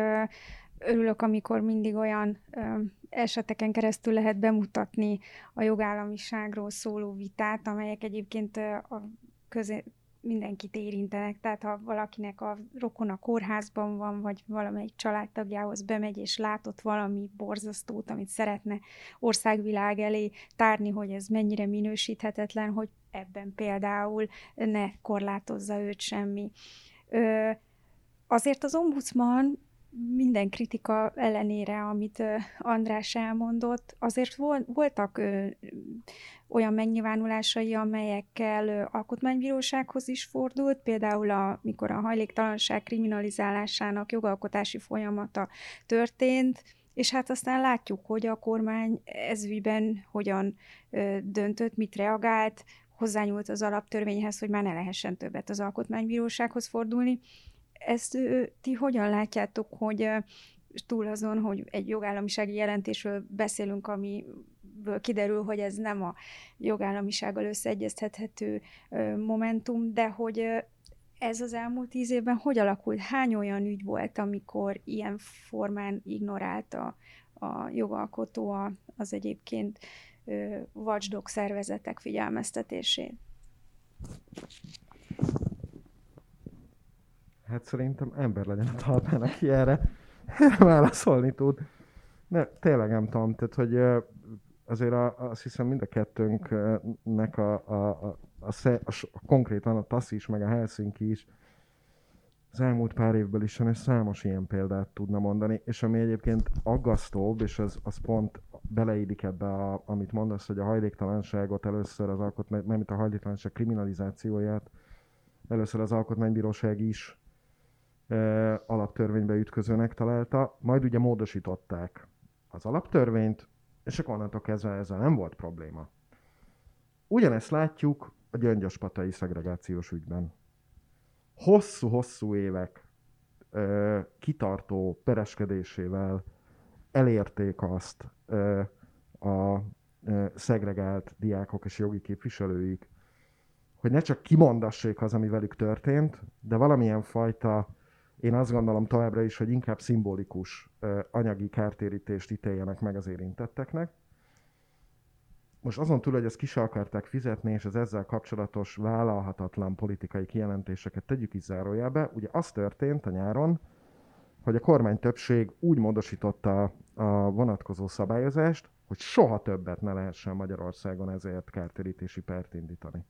örülök, amikor mindig olyan ö, eseteken keresztül lehet bemutatni a jogállamiságról szóló vitát, amelyek egyébként a közé, mindenkit érintenek, tehát ha valakinek a rokona kórházban van, vagy valamelyik családtagjához bemegy, és látott valami borzasztót, amit szeretne országvilág elé tárni, hogy ez mennyire minősíthetetlen, hogy ebben például ne korlátozza őt semmi. Ö, azért az ombudsman minden kritika ellenére, amit András elmondott, azért voltak olyan megnyilvánulásai, amelyekkel alkotmánybírósághoz is fordult, például amikor a hajléktalanság kriminalizálásának jogalkotási folyamata történt, és hát aztán látjuk, hogy a kormány ezügyben hogyan döntött, mit reagált, hozzányúlt az alaptörvényhez, hogy már ne lehessen többet az alkotmánybírósághoz fordulni. Ezt ti hogyan látjátok, hogy túl azon, hogy egy jogállamisági jelentésről beszélünk, amiből kiderül, hogy ez nem a jogállamisággal összeegyeztethető momentum, de hogy ez az elmúlt tíz évben hogy alakult? Hány olyan ügy volt, amikor ilyen formán ignorálta a jogalkotó az egyébként watchdog szervezetek figyelmeztetését? Hát szerintem ember legyen a talpán, aki erre, erre [LAUGHS] válaszolni tud. Ne, tényleg nem tudom, tehát hogy azért a, azt hiszem mind a kettőnknek a, a, a, a, a, a konkrétan a TASZ is, meg a Helsinki is az elmúlt pár évből is és számos ilyen példát tudna mondani, és ami egyébként aggasztóbb, és az, az pont beleillik ebbe, a, amit mondasz, hogy a hajléktalanságot először az alkotmány, nem a hajléktalanság kriminalizációját, először az alkotmánybíróság is alaptörvénybe ütközőnek találta, majd ugye módosították az alaptörvényt, és akkor onnantól kezdve ezzel nem volt probléma. Ugyanezt látjuk a gyöngyöspatai szegregációs ügyben. Hosszú-hosszú évek ö, kitartó pereskedésével elérték azt ö, a ö, szegregált diákok és jogi képviselőik, hogy ne csak kimondassék az, ami velük történt, de valamilyen fajta, én azt gondolom továbbra is, hogy inkább szimbolikus anyagi kártérítést ítéljenek meg az érintetteknek. Most azon túl, hogy ezt ki akarták fizetni, és az ezzel kapcsolatos vállalhatatlan politikai kijelentéseket tegyük is zárójelbe, ugye az történt a nyáron, hogy a kormány többség úgy módosította a vonatkozó szabályozást, hogy soha többet ne lehessen Magyarországon ezért kártérítési pert indítani.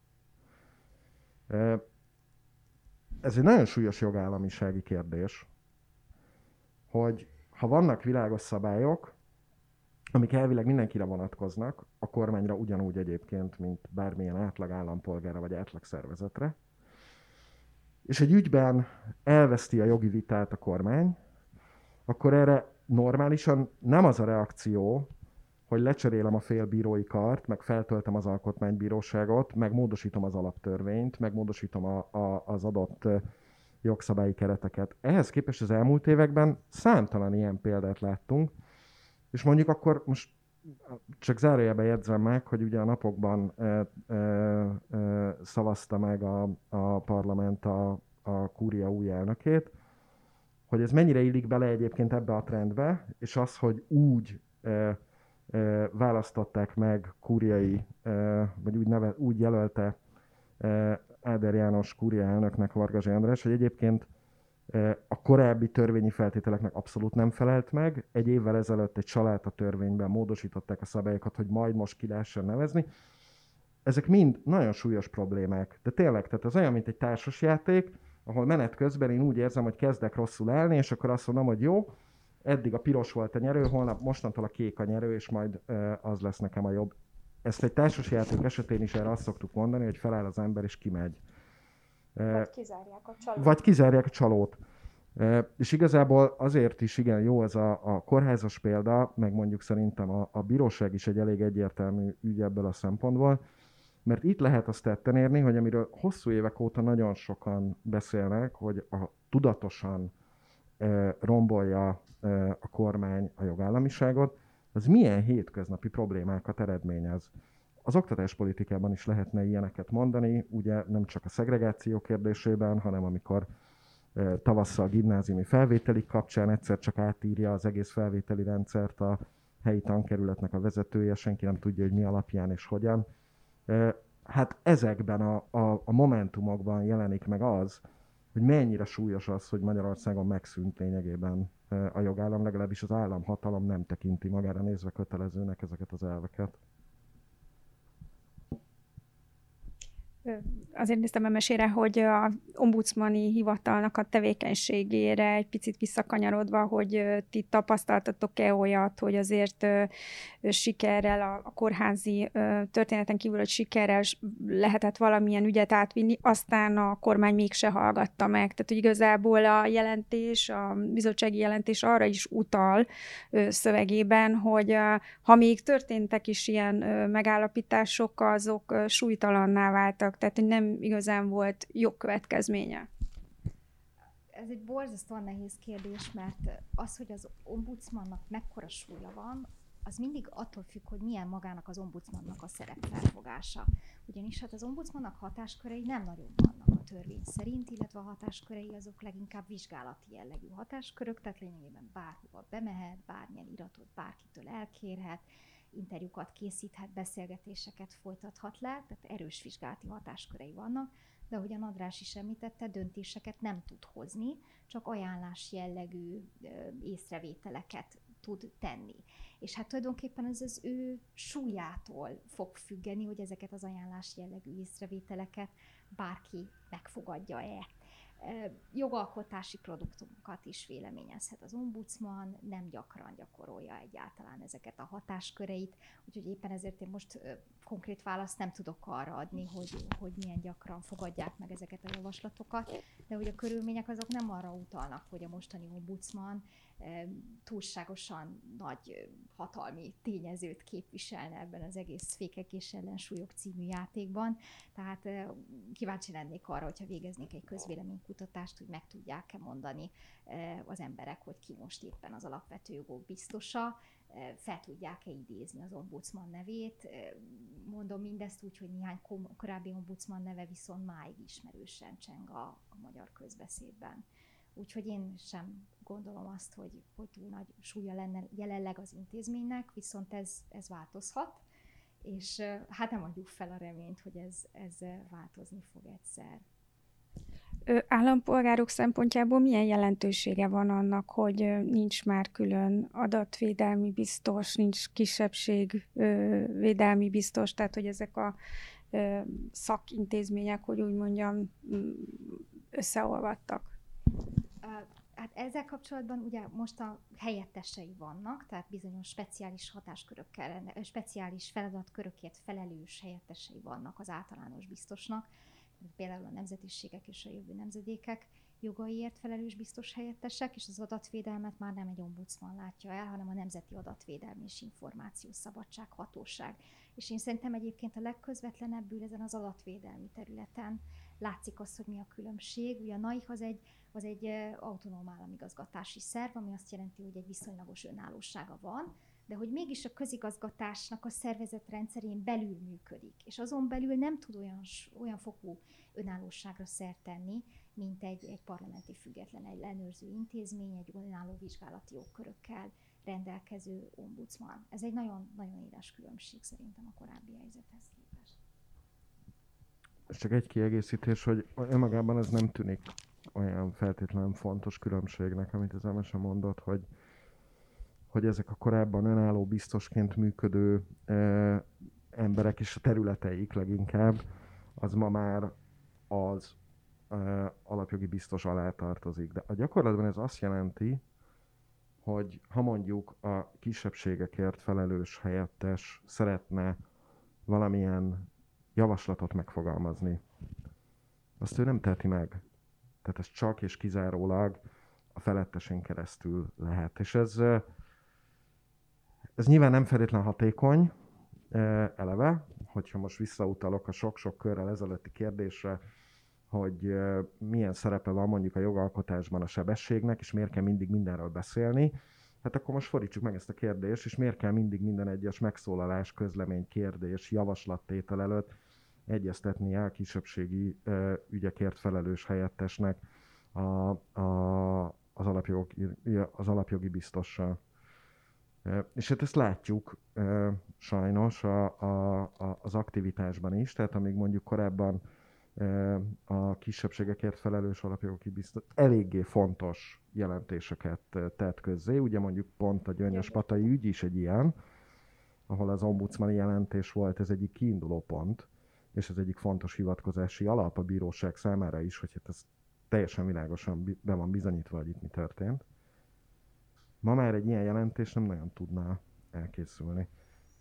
Ez egy nagyon súlyos jogállamisági kérdés, hogy ha vannak világos szabályok, amik elvileg mindenkire vonatkoznak, a kormányra ugyanúgy egyébként, mint bármilyen átlag állampolgára vagy átlag szervezetre, és egy ügyben elveszti a jogi vitát a kormány, akkor erre normálisan nem az a reakció, hogy lecserélem a félbírói kart, meg feltöltem az alkotmánybíróságot, meg módosítom az alaptörvényt, meg módosítom a, a, az adott jogszabályi kereteket. Ehhez képest az elmúlt években számtalan ilyen példát láttunk, és mondjuk akkor most csak zárójelben jegyzem meg, hogy ugye a napokban e, e, e, szavazta meg a, a parlament a, a kúria új elnökét, hogy ez mennyire illik bele egyébként ebbe a trendbe, és az, hogy úgy e, választották meg kúriai, vagy úgy, neve, úgy jelölte Áder János kúria elnöknek Varga András, hogy egyébként a korábbi törvényi feltételeknek abszolút nem felelt meg. Egy évvel ezelőtt egy család a törvényben módosították a szabályokat, hogy majd most ki lehessen nevezni. Ezek mind nagyon súlyos problémák. De tényleg, tehát az olyan, mint egy társasjáték, ahol menet közben én úgy érzem, hogy kezdek rosszul állni, és akkor azt mondom, hogy jó, eddig a piros volt a nyerő, holnap mostantól a kék a nyerő, és majd az lesz nekem a jobb. Ezt egy társasjáték esetén is erre azt szoktuk mondani, hogy feláll az ember és kimegy. Vagy kizárják a csalót. Vagy kizárják a csalót. És igazából azért is igen jó ez a, a kórházas példa, meg mondjuk szerintem a, a bíróság is egy elég egyértelmű ügy ebből a szempontból, mert itt lehet azt tetten érni, hogy amiről hosszú évek óta nagyon sokan beszélnek, hogy a tudatosan rombolja a kormány a jogállamiságot, az milyen hétköznapi problémákat eredményez. Az oktatáspolitikában is lehetne ilyeneket mondani, ugye nem csak a szegregáció kérdésében, hanem amikor tavasszal gimnáziumi felvételi kapcsán egyszer csak átírja az egész felvételi rendszert a helyi tankerületnek a vezetője, senki nem tudja, hogy mi alapján és hogyan. Hát ezekben a, a, a momentumokban jelenik meg az, hogy mennyire súlyos az, hogy Magyarországon megszűnt lényegében a jogállam, legalábbis az államhatalom nem tekinti magára nézve kötelezőnek ezeket az elveket. Azért néztem a mesére, hogy a ombudsmani hivatalnak a tevékenységére egy picit visszakanyarodva, hogy ti tapasztaltatok-e olyat, hogy azért sikerrel, a, a kórházi történeten kívül, hogy sikerrel lehetett valamilyen ügyet átvinni, aztán a kormány mégse hallgatta meg. Tehát, hogy igazából a jelentés, a bizottsági jelentés arra is utal szövegében, hogy ha még történtek is ilyen megállapítások, azok súlytalanná váltak voltak, tehát nem igazán volt jogkövetkezménye. Ez egy borzasztóan nehéz kérdés, mert az, hogy az ombudsmannak mekkora súlya van, az mindig attól függ, hogy milyen magának az ombudsmannak a szerepfelfogása. Ugyanis hát az ombudsmannak hatáskörei nem nagyon vannak a törvény szerint, illetve a hatáskörei azok leginkább vizsgálati jellegű hatáskörök, tehát lényegében bárhova bemehet, bármilyen iratot bárkitől elkérhet, interjúkat készíthet, beszélgetéseket folytathat le, tehát erős vizsgálati hatáskörei vannak, de ahogy a Nadrás is említette, döntéseket nem tud hozni, csak ajánlás jellegű észrevételeket tud tenni. És hát tulajdonképpen ez az ő súlyától fog függeni, hogy ezeket az ajánlás jellegű észrevételeket bárki megfogadja-e jogalkotási produktumokat is véleményezhet az ombudsman, nem gyakran gyakorolja egyáltalán ezeket a hatásköreit, úgyhogy éppen ezért én most konkrét választ nem tudok arra adni, hogy, hogy milyen gyakran fogadják meg ezeket a javaslatokat, de hogy a körülmények azok nem arra utalnak, hogy a mostani ombudsman túlságosan nagy hatalmi tényezőt képviselne ebben az egész Fékek és Ellensúlyok című játékban. Tehát kíváncsi lennék arra, hogyha végeznék egy közvéleménykutatást, hogy meg tudják-e mondani az emberek, hogy ki most éppen az alapvető jogok biztosa, fel tudják-e idézni az ombudsman nevét. Mondom mindezt úgy, hogy néhány korábbi ombudsman neve viszont máig ismerősen cseng a, a magyar közbeszédben. Úgyhogy én sem gondolom azt, hogy, hogy túl nagy súlya lenne jelenleg az intézménynek, viszont ez, ez változhat, és hát nem adjuk fel a reményt, hogy ez, ez változni fog egyszer. Állampolgárok szempontjából milyen jelentősége van annak, hogy nincs már külön adatvédelmi biztos, nincs kisebbségvédelmi biztos, tehát hogy ezek a szakintézmények, hogy úgy mondjam, összeolvadtak? Hát ezzel kapcsolatban ugye most a helyettesei vannak, tehát bizonyos speciális hatáskörökkel, speciális feladatkörökért felelős helyettesei vannak az általános biztosnak, például a nemzetiségek és a jövő nemzedékek jogaiért felelős biztos helyettesek, és az adatvédelmet már nem egy ombudsman látja el, hanem a Nemzeti Adatvédelmi és Információs Szabadság Hatóság. És én szerintem egyébként a legközvetlenebbül ezen az adatvédelmi területen látszik az, hogy mi a különbség. Ugye a NAIH az egy, az egy autonóm államigazgatási szerv, ami azt jelenti, hogy egy viszonylagos önállósága van, de hogy mégis a közigazgatásnak a szervezet rendszerén belül működik, és azon belül nem tud olyan, olyan fokú önállóságra szert tenni, mint egy, egy parlamenti független, egy ellenőrző intézmény, egy önálló vizsgálati jogkörökkel rendelkező ombudsman. Ez egy nagyon-nagyon éles különbség szerintem a korábbi helyzethez És csak egy kiegészítés, hogy önmagában ez nem tűnik olyan feltétlenül fontos különbségnek, amit az Emese mondott, hogy hogy ezek a korábban önálló biztosként működő e, emberek és a területeik leginkább, az ma már az e, alapjogi biztos alá tartozik. De a gyakorlatban ez azt jelenti, hogy ha mondjuk a kisebbségekért felelős helyettes szeretne valamilyen javaslatot megfogalmazni, azt ő nem teheti meg. Tehát ez csak és kizárólag a felettesén keresztül lehet. És ez ez nyilván nem feltétlen hatékony eleve, hogyha most visszautalok a sok-sok körrel ezelőtti kérdésre, hogy milyen szerepe van mondjuk a jogalkotásban a sebességnek, és miért kell mindig mindenről beszélni, hát akkor most fordítsuk meg ezt a kérdést, és miért kell mindig minden egyes megszólalás, közlemény, kérdés, javaslattétel előtt egyeztetni a kisebbségi ügyekért felelős helyettesnek a, a, az, alapjogi, az alapjogi biztossal. És hát ezt látjuk sajnos a, a, a, az aktivitásban is, tehát amíg mondjuk korábban a kisebbségekért felelős alapjogi biztos eléggé fontos jelentéseket tett közzé. Ugye mondjuk pont a Gyöngyös Patai ügy is egy ilyen, ahol az ombudsmani jelentés volt, ez egyik kiinduló pont, és ez egyik fontos hivatkozási alap a bíróság számára is, hogy hát ez teljesen világosan be van bizonyítva, hogy itt mi történt. Ma már egy ilyen jelentés nem nagyon tudná elkészülni.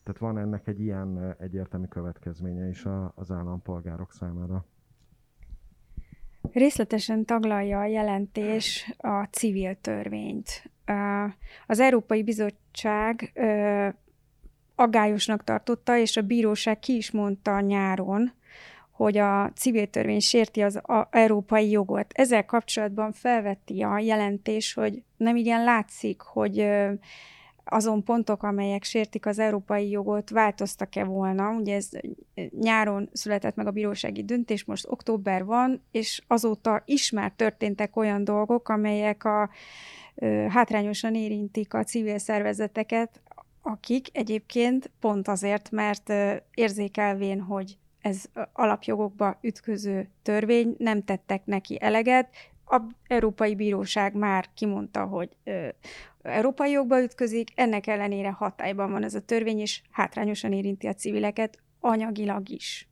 Tehát van ennek egy ilyen egyértelmű következménye is az állampolgárok számára. Részletesen taglalja a jelentés a civil törvényt. Az Európai Bizottság aggályosnak tartotta, és a bíróság ki is mondta nyáron, hogy a civil törvény sérti az európai jogot. Ezzel kapcsolatban felvetti a jelentés, hogy nem igen látszik, hogy azon pontok, amelyek sértik az európai jogot, változtak-e volna. Ugye ez nyáron született meg a bírósági döntés, most október van, és azóta is már történtek olyan dolgok, amelyek a hátrányosan érintik a civil szervezeteket, akik egyébként pont azért, mert érzékelvén, hogy ez alapjogokba ütköző törvény, nem tettek neki eleget. A Európai Bíróság már kimondta, hogy ö, európai jogba ütközik, ennek ellenére hatályban van ez a törvény, és hátrányosan érinti a civileket anyagilag is.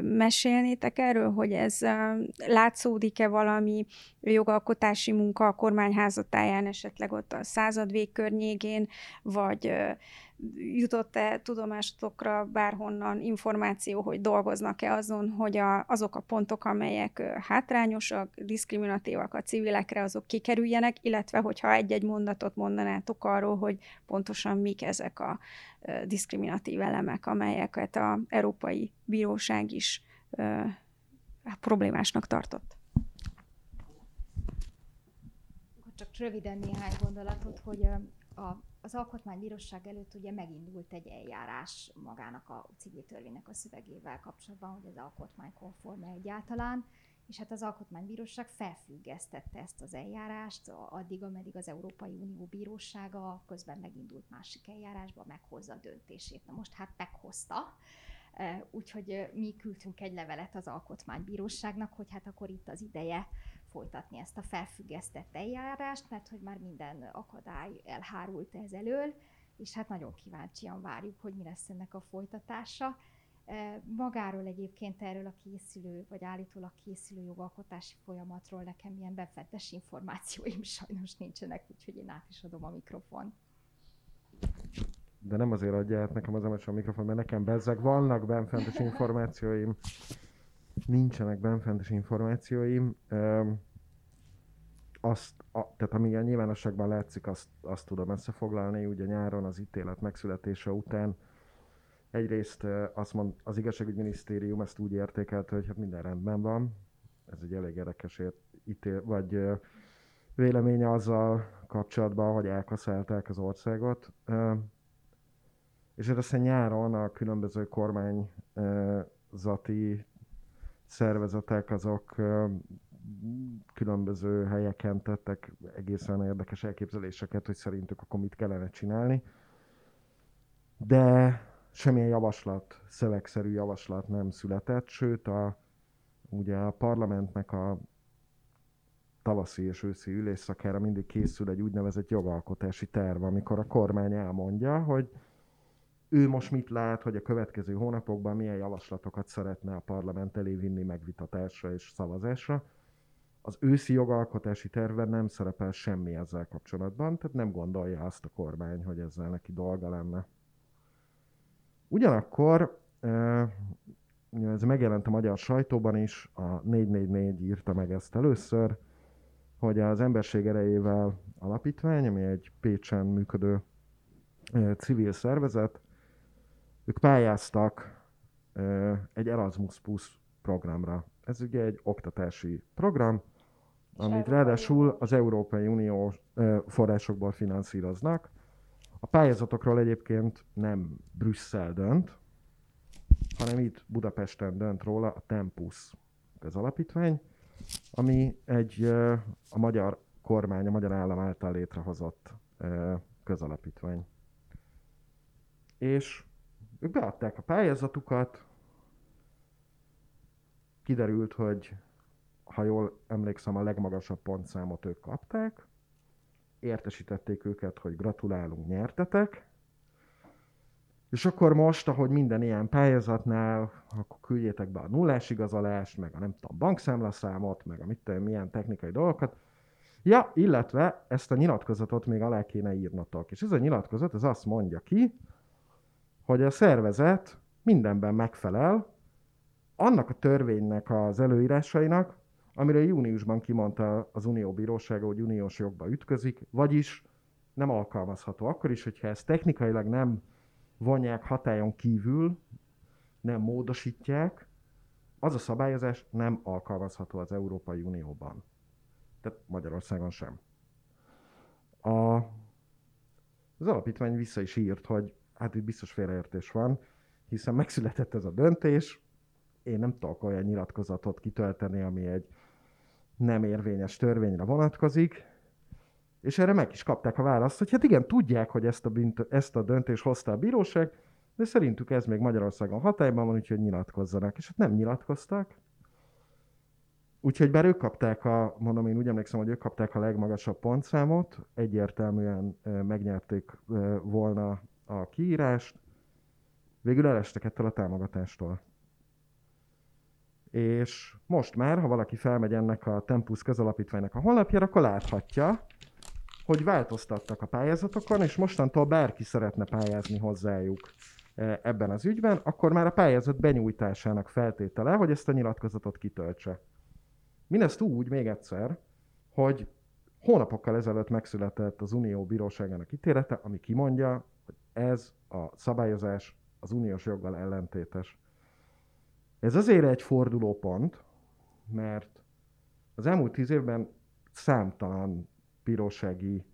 Mesélnétek erről, hogy ez látszódik-e valami jogalkotási munka a kormányházatáján, esetleg ott a század végkörnyékén, vagy jutott-e tudomásotokra bárhonnan információ, hogy dolgoznak-e azon, hogy a, azok a pontok, amelyek hátrányosak, diszkriminatívak a civilekre, azok kikerüljenek, illetve hogyha egy-egy mondatot mondanátok arról, hogy pontosan mik ezek a diszkriminatív elemek, amelyeket a Európai Bíróság is problémásnak tartott. Csak röviden néhány gondolatot, hogy a az Alkotmánybíróság előtt ugye megindult egy eljárás magának a civil törvénynek a szövegével kapcsolatban, hogy az alkotmány konform egyáltalán, és hát az Alkotmánybíróság felfüggesztette ezt az eljárást, addig, ameddig az Európai Unió Bírósága közben megindult másik eljárásba, meghozza a döntését. Na most hát meghozta, e, úgyhogy mi küldtünk egy levelet az Alkotmánybíróságnak, hogy hát akkor itt az ideje folytatni ezt a felfüggesztett eljárást, mert hogy már minden akadály elhárult ez elől, és hát nagyon kíváncsian várjuk, hogy mi lesz ennek a folytatása. E, magáról egyébként erről a készülő, vagy állítólag készülő jogalkotási folyamatról nekem ilyen befettes információim [LAUGHS] sajnos nincsenek, úgyhogy én át is adom a mikrofon. De nem azért adja át nekem az a mikrofon, mert nekem bezzeg vannak benfentes információim, nincsenek benfentes információim. Azt, a, tehát ami a nyilvánosságban látszik, azt, azt tudom összefoglalni. Ugye nyáron az ítélet megszületése után egyrészt azt mond, az igazságügyminisztérium ezt úgy értékelte, hogy hát minden rendben van. Ez egy elég érdekes ítél, vagy véleménye azzal kapcsolatban, hogy elkaszálták az országot. És hát aztán nyáron a különböző kormányzati szervezetek azok különböző helyeken tettek egészen érdekes elképzeléseket, hogy szerintük akkor mit kellene csinálni. De semmilyen javaslat, szövegszerű javaslat nem született, sőt a, ugye a parlamentnek a tavaszi és őszi ülésszakára mindig készül egy úgynevezett jogalkotási terv, amikor a kormány elmondja, hogy ő most mit lát, hogy a következő hónapokban milyen javaslatokat szeretne a parlament elé vinni megvitatásra és szavazásra. Az őszi jogalkotási tervben nem szerepel semmi ezzel kapcsolatban, tehát nem gondolja azt a kormány, hogy ezzel neki dolga lenne. Ugyanakkor ez megjelent a magyar sajtóban is, a 444 írta meg ezt először, hogy az Emberség erejével alapítvány, ami egy Pécsen működő civil szervezet, ők pályáztak egy Erasmus Plus programra. Ez ugye egy oktatási program, amit ráadásul az Európai Unió forrásokból finanszíroznak. A pályázatokról egyébként nem Brüsszel dönt, hanem itt Budapesten dönt róla a Tempus az alapítvány, ami egy a magyar kormány, a magyar állam által létrehozott közalapítvány. És ők beadták a pályázatukat, kiderült, hogy ha jól emlékszem, a legmagasabb pontszámot ők kapták, értesítették őket, hogy gratulálunk, nyertetek, És akkor most, ahogy minden ilyen pályázatnál, akkor küldjétek be a nullás igazolást, meg a nem tudom, bankszámlaszámot, meg a mit tudom, milyen technikai dolgokat. Ja, illetve ezt a nyilatkozatot még alá kéne írnotok. És ez a nyilatkozat, ez azt mondja ki, hogy a szervezet mindenben megfelel annak a törvénynek az előírásainak, amire júniusban kimondta az Unió Bírósága, hogy uniós jogba ütközik, vagyis nem alkalmazható. Akkor is, hogyha ezt technikailag nem vonják hatályon kívül, nem módosítják, az a szabályozás nem alkalmazható az Európai Unióban. Tehát Magyarországon sem. A, az alapítvány vissza is írt, hogy hát itt biztos félreértés van, hiszen megszületett ez a döntés, én nem tudok olyan nyilatkozatot kitölteni, ami egy nem érvényes törvényre vonatkozik, és erre meg is kapták a választ, hogy hát igen, tudják, hogy ezt a, bint, ezt a döntést hozta a bíróság, de szerintük ez még Magyarországon hatályban van, úgyhogy nyilatkozzanak. És hát nem nyilatkoztak. Úgyhogy bár ők kapták a, mondom, én úgy emlékszem, hogy ők kapták a legmagasabb pontszámot, egyértelműen megnyerték volna a kiírást, végül elestek ettől a támogatástól. És most már, ha valaki felmegy ennek a Tempus közalapítványnak a honlapjára, akkor láthatja, hogy változtattak a pályázatokon, és mostantól bárki szeretne pályázni hozzájuk e, ebben az ügyben, akkor már a pályázat benyújtásának feltétele, hogy ezt a nyilatkozatot kitöltse. Mindezt úgy, még egyszer, hogy hónapokkal ezelőtt megszületett az Unió Bíróságának ítélete, ami kimondja, ez a szabályozás az uniós joggal ellentétes. Ez azért egy fordulópont, mert az elmúlt tíz évben számtalan bírósági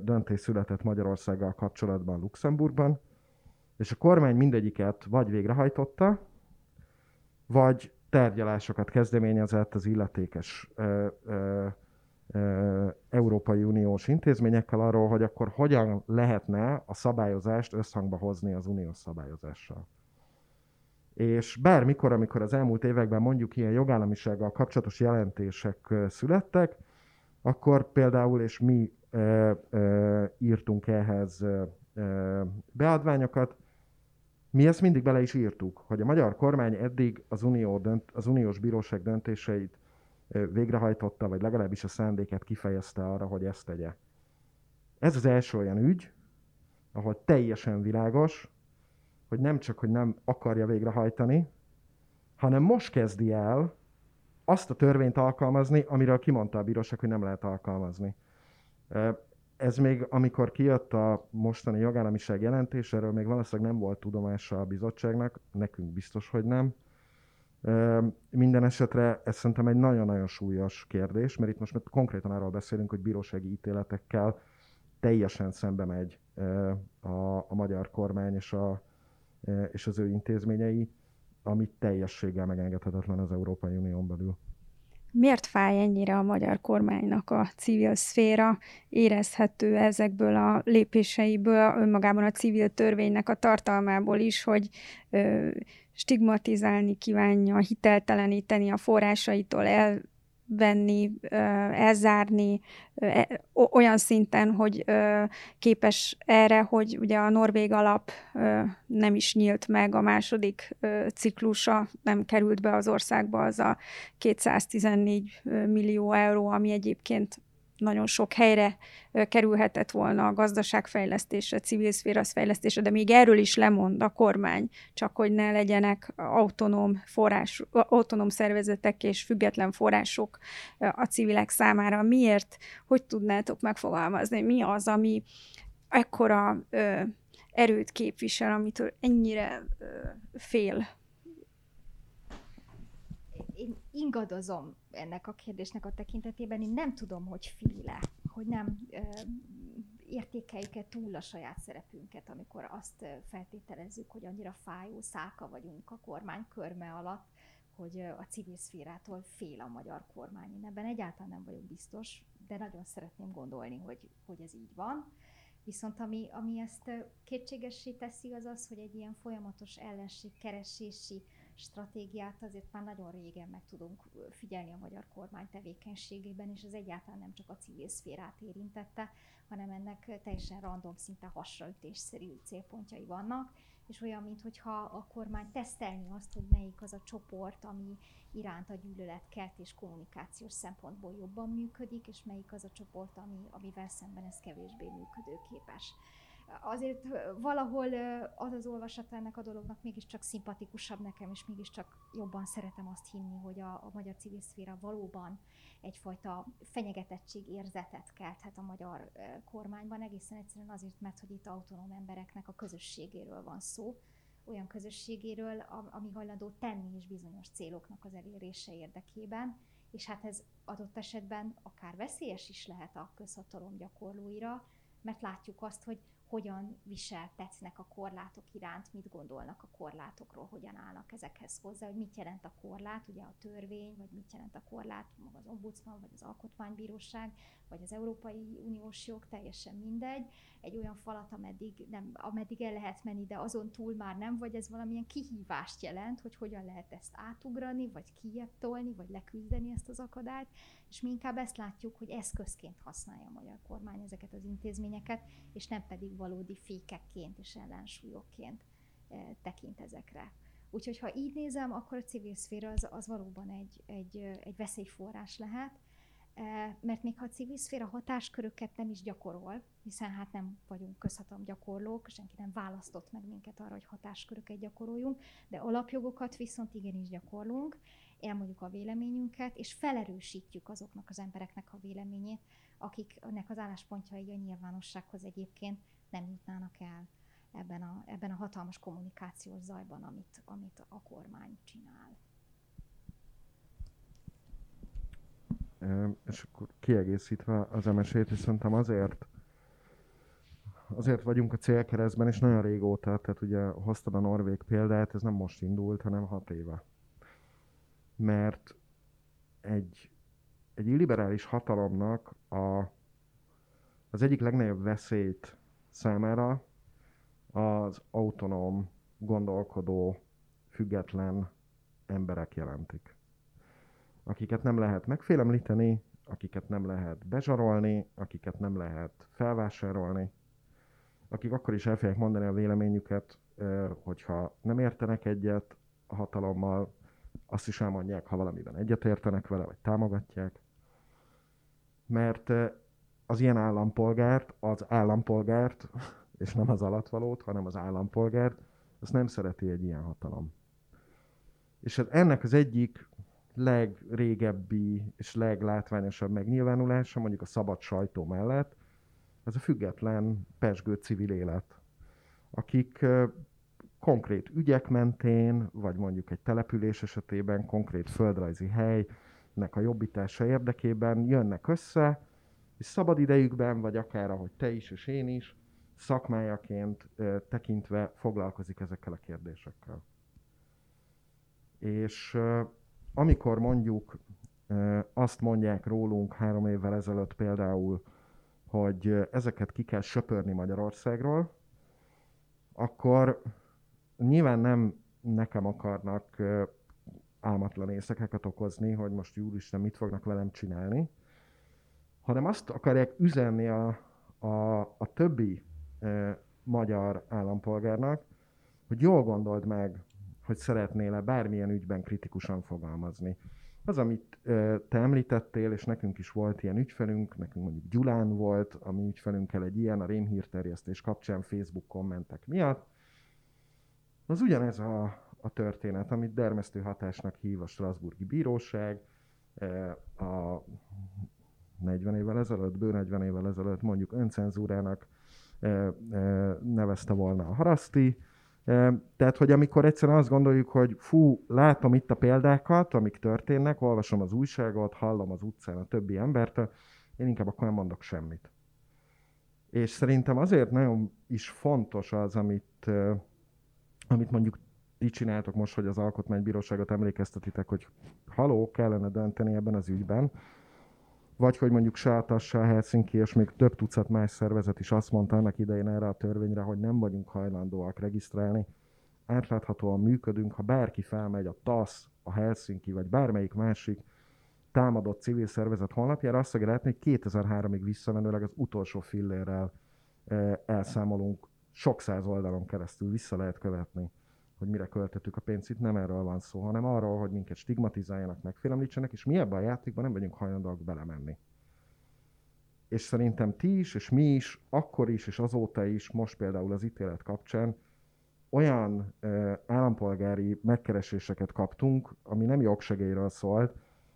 döntés született Magyarországgal kapcsolatban Luxemburgban, és a kormány mindegyiket vagy végrehajtotta, vagy tárgyalásokat kezdeményezett az illetékes ö, ö, ö, Európai Uniós intézményekkel arról, hogy akkor hogyan lehetne a szabályozást összhangba hozni az uniós szabályozással. És bármikor, amikor az elmúlt években mondjuk ilyen jogállamisággal kapcsolatos jelentések születtek, akkor például, és mi ö, ö, írtunk ehhez ö, beadványokat, mi ezt mindig bele is írtuk, hogy a magyar kormány eddig az, unió dönt, az uniós bíróság döntéseit végrehajtotta, vagy legalábbis a szándéket kifejezte arra, hogy ezt tegye. Ez az első olyan ügy, ahol teljesen világos, hogy nem csak, hogy nem akarja végrehajtani, hanem most kezdi el azt a törvényt alkalmazni, amiről kimondta a bíróság, hogy nem lehet alkalmazni. Ez még, amikor kijött a mostani jogállamiság jelentés, erről még valószínűleg nem volt tudomása a bizottságnak, nekünk biztos, hogy nem. Minden esetre ez szerintem egy nagyon-nagyon súlyos kérdés, mert itt most konkrétan arról beszélünk, hogy bírósági ítéletekkel teljesen szembe megy a, a magyar kormány és, a, és az ő intézményei ami teljességgel megengedhetetlen az Európai Unión belül. Miért fáj ennyire a magyar kormánynak a civil szféra? Érezhető ezekből a lépéseiből, önmagában a civil törvénynek a tartalmából is, hogy ö, stigmatizálni kívánja, hitelteleníteni a forrásaitól el venni, elzárni e, olyan szinten, hogy képes erre, hogy ugye a norvég alap nem is nyílt meg, a második ciklusa nem került be az országba az a 214 millió euró, ami egyébként nagyon sok helyre kerülhetett volna a gazdaságfejlesztésre, civil szféra fejlesztésre, de még erről is lemond a kormány, csak hogy ne legyenek autonóm, forrás, autonóm szervezetek és független források a civilek számára. Miért? Hogy tudnátok megfogalmazni? Mi az, ami ekkora erőt képvisel, amitől ennyire ö, fél én ingadozom ennek a kérdésnek a tekintetében, én nem tudom, hogy féle, hogy nem ö, értékeljük-e túl a saját szerepünket, amikor azt feltételezzük, hogy annyira fájó száka vagyunk a kormány körme alatt, hogy a civil szférától fél a magyar kormány. Én ebben egyáltalán nem vagyok biztos, de nagyon szeretném gondolni, hogy, hogy ez így van. Viszont ami, ami ezt kétségessé teszi, az az, hogy egy ilyen folyamatos ellenség keresési stratégiát azért már nagyon régen meg tudunk figyelni a magyar kormány tevékenységében, és ez egyáltalán nem csak a civil szférát érintette, hanem ennek teljesen random, szinte hasraütésszerű célpontjai vannak. és olyan, mintha a kormány tesztelni azt, hogy melyik az a csoport, ami iránt a gyűlöletkeltés kommunikációs szempontból jobban működik, és melyik az a csoport, ami, amivel szemben ez kevésbé működőképes azért valahol az az olvasata ennek a dolognak mégiscsak szimpatikusabb nekem, és mégiscsak jobban szeretem azt hinni, hogy a, a magyar civil szféra valóban egyfajta fenyegetettség érzetet kelthet a magyar kormányban, egészen egyszerűen azért, mert hogy itt autonóm embereknek a közösségéről van szó, olyan közösségéről, ami hajlandó tenni is bizonyos céloknak az elérése érdekében, és hát ez adott esetben akár veszélyes is lehet a közhatalom gyakorlóira, mert látjuk azt, hogy hogyan viseltetnek a korlátok iránt, mit gondolnak a korlátokról, hogyan állnak ezekhez hozzá, hogy mit jelent a korlát, ugye a törvény, vagy mit jelent a korlát, maga az ombudsman, vagy az alkotmánybíróság, vagy az Európai Uniós jog, teljesen mindegy. Egy olyan falat, ameddig, nem, ameddig el lehet menni, de azon túl már nem, vagy ez valamilyen kihívást jelent, hogy hogyan lehet ezt átugrani, vagy kijebb tolni, vagy leküzdeni ezt az akadályt, és mi inkább ezt látjuk, hogy eszközként használja a magyar kormány ezeket az intézményeket, és nem pedig valódi fékekként és ellensúlyokként eh, tekint ezekre. Úgyhogy ha így nézem, akkor a civil szféra az, az valóban egy, egy, egy veszélyforrás lehet, eh, mert még ha a civil szféra hatásköröket nem is gyakorol, hiszen hát nem vagyunk közhatalom gyakorlók, senki nem választott meg minket arra, hogy hatásköröket gyakoroljunk, de alapjogokat viszont igenis gyakorlunk, elmondjuk a véleményünket, és felerősítjük azoknak az embereknek a véleményét, akiknek az álláspontjai a nyilvánossághoz egyébként nem jutnának el ebben a, ebben a hatalmas kommunikációs zajban, amit, amit a kormány csinál. És akkor kiegészítve az emesét, és szerintem azért azért vagyunk a célkeresztben, és nagyon régóta, tehát ugye hoztad a Norvég példát, ez nem most indult, hanem hat éve mert egy, egy illiberális hatalomnak a, az egyik legnagyobb veszélyt számára az autonóm, gondolkodó, független emberek jelentik. Akiket nem lehet megfélemlíteni, akiket nem lehet bezsarolni, akiket nem lehet felvásárolni, akik akkor is el fogják mondani a véleményüket, hogyha nem értenek egyet a hatalommal, azt is elmondják, ha valamiben egyetértenek vele, vagy támogatják. Mert az ilyen állampolgárt, az állampolgárt, [LAUGHS] és nem az alatvalót, hanem az állampolgárt, azt nem szereti egy ilyen hatalom. És hát ennek az egyik legrégebbi és leglátványosabb megnyilvánulása, mondjuk a szabad sajtó mellett, ez a független, pesgő civil élet, akik konkrét ügyek mentén, vagy mondjuk egy település esetében konkrét földrajzi helynek a jobbítása érdekében jönnek össze, és szabad idejükben, vagy akár ahogy te is és én is, szakmájaként tekintve foglalkozik ezekkel a kérdésekkel. És amikor mondjuk azt mondják rólunk három évvel ezelőtt például, hogy ezeket ki kell söpörni Magyarországról, akkor nyilván nem nekem akarnak álmatlan éjszakákat okozni, hogy most úristen mit fognak velem csinálni, hanem azt akarják üzenni a, a, a többi e, magyar állampolgárnak, hogy jól gondold meg, hogy szeretnél-e bármilyen ügyben kritikusan fogalmazni. Az, amit te említettél, és nekünk is volt ilyen ügyfelünk, nekünk mondjuk Gyulán volt, a mi ügyfelünkkel egy ilyen a rémhírterjesztés kapcsán Facebook kommentek miatt, az ugyanez a, a történet, amit dermesztő hatásnak hív a Strasburgi Bíróság, a 40 évvel ezelőtt, bő 40 évvel ezelőtt mondjuk öncenzúrának nevezte volna a haraszti. Tehát, hogy amikor egyszerűen azt gondoljuk, hogy fú, látom itt a példákat, amik történnek, olvasom az újságot, hallom az utcán a többi embert, én inkább akkor nem mondok semmit. És szerintem azért nagyon is fontos az, amit amit mondjuk ti csináltok most, hogy az alkotmánybíróságot emlékeztetitek, hogy haló, kellene dönteni ebben az ügyben, vagy hogy mondjuk Sátassa, Helsinki és még több tucat más szervezet is azt mondta annak idején erre a törvényre, hogy nem vagyunk hajlandóak regisztrálni, átláthatóan működünk, ha bárki felmegy a TASZ, a Helsinki vagy bármelyik másik támadott civil szervezet honlapjára, azt fogja látni, hogy 2003-ig visszamenőleg az utolsó fillérrel eh, elszámolunk sok száz oldalon keresztül vissza lehet követni, hogy mire költettük a pénzt. Itt nem erről van szó, hanem arról, hogy minket stigmatizáljanak, megfélemlítsenek, és mi ebben a játékban nem vagyunk hajlandóak belemenni. És szerintem ti is, és mi is, akkor is, és azóta is, most például az ítélet kapcsán, olyan ö, állampolgári megkereséseket kaptunk, ami nem jogsegélyről szólt,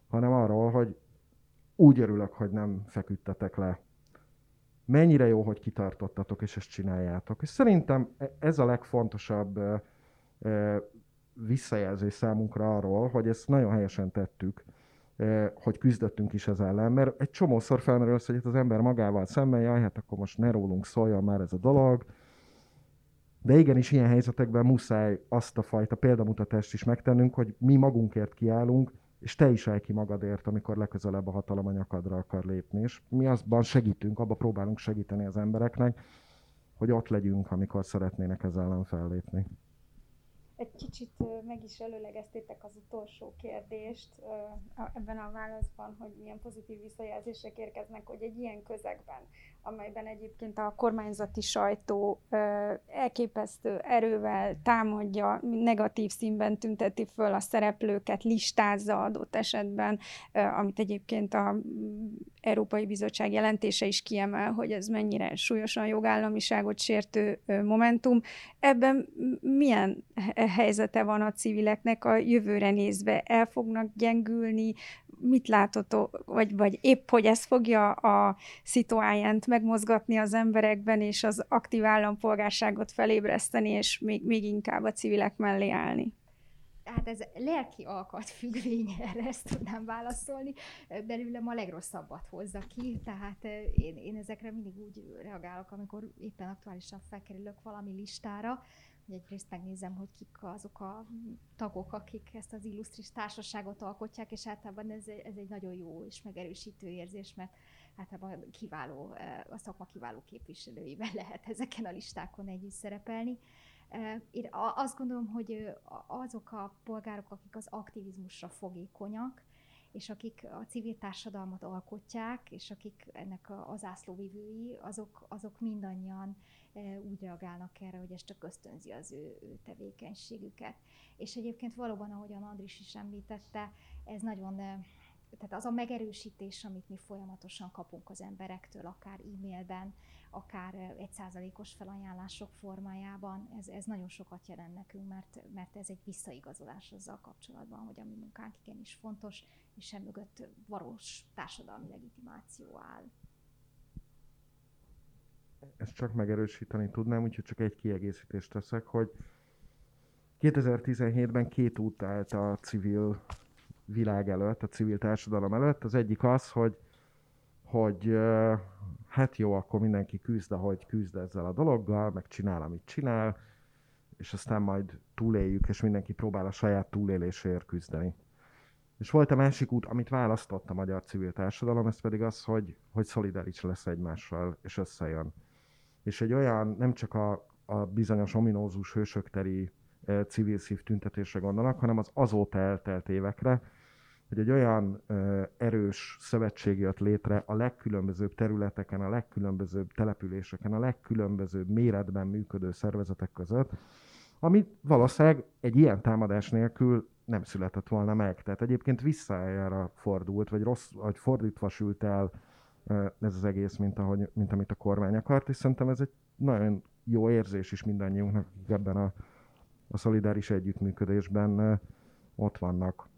hanem arról, hogy úgy örülök, hogy nem feküdtetek le. Mennyire jó, hogy kitartottatok, és ezt csináljátok. És szerintem e, ez a legfontosabb visszajelzés számunkra arról, hogy ezt nagyon helyesen tettük, hogy küzdöttünk is ez ellen, mert egy csomószor felmerül az, hogy az ember magával szemben, jaj, hát akkor most ne rólunk szóljon már ez a dolog, de igenis ilyen helyzetekben muszáj azt a fajta példamutatást is megtennünk, hogy mi magunkért kiállunk, és te is állj ki magadért, amikor legközelebb a hatalom a nyakadra akar lépni. És mi azban segítünk, abban próbálunk segíteni az embereknek, hogy ott legyünk, amikor szeretnének ezzel ellen fellépni. Egy kicsit meg is előlegeztétek az utolsó kérdést ebben a válaszban, hogy milyen pozitív visszajelzések érkeznek, hogy egy ilyen közegben, amelyben egyébként a kormányzati sajtó elképesztő erővel támadja, negatív színben tünteti föl a szereplőket, listázza adott esetben, amit egyébként a Európai Bizottság jelentése is kiemel, hogy ez mennyire súlyosan jogállamiságot sértő momentum. Ebben milyen helyzete van a civileknek a jövőre nézve? El fognak gyengülni? Mit látotok? Vagy, vagy épp, hogy ez fogja a szituájent megmozgatni az emberekben, és az aktív állampolgárságot felébreszteni, és még, még inkább a civilek mellé állni? hát ez lelki alkat függvény, erre ezt tudnám válaszolni. Belőlem a legrosszabbat hozza ki, tehát én, én ezekre mindig úgy reagálok, amikor éppen aktuálisan felkerülök valami listára, hogy egyrészt megnézem, hogy kik azok a tagok, akik ezt az illusztris társaságot alkotják, és általában ez, ez egy nagyon jó és megerősítő érzés, mert általában kiváló, a szakma kiváló képviselőivel [LAUGHS] lehet ezeken a listákon együtt szerepelni. Én azt gondolom, hogy azok a polgárok, akik az aktivizmusra fogékonyak, és akik a civil társadalmat alkotják, és akik ennek az ászlóvivői, azok, azok mindannyian úgy reagálnak erre, hogy ez csak ösztönzi az ő, ő tevékenységüket. És egyébként valóban, ahogyan Andris is említette, ez nagyon tehát az a megerősítés, amit mi folyamatosan kapunk az emberektől, akár e-mailben, akár egy százalékos felajánlások formájában, ez, ez nagyon sokat jelent nekünk, mert, mert ez egy visszaigazolás azzal kapcsolatban, hogy a mi munkánk igenis fontos, és sem mögött valós társadalmi legitimáció áll. Ezt csak megerősíteni tudnám, úgyhogy csak egy kiegészítést teszek, hogy 2017-ben két út állt a civil világ előtt, a civil társadalom előtt. Az egyik az, hogy, hogy hát jó, akkor mindenki küzd, ahogy küzd ezzel a dologgal, meg csinál, amit csinál, és aztán majd túléljük, és mindenki próbál a saját túlélésért küzdeni. És volt a másik út, amit választott a magyar civil társadalom, ez pedig az, hogy, hogy szolidáris lesz egymással, és összejön. És egy olyan, nem csak a, a bizonyos ominózus hősökteri e, civil szív tüntetésre gondolnak, hanem az azóta eltelt évekre, hogy egy olyan erős szövetség jött létre a legkülönbözőbb területeken, a legkülönbözőbb településeken, a legkülönbözőbb méretben működő szervezetek között, ami valószínűleg egy ilyen támadás nélkül nem született volna meg. Tehát egyébként visszajára fordult, vagy, rossz, vagy fordítva sült el ez az egész, mint, ahogy, mint amit a kormány akart, és szerintem ez egy nagyon jó érzés is mindannyiunknak, akik ebben a, a szolidáris együttműködésben ott vannak.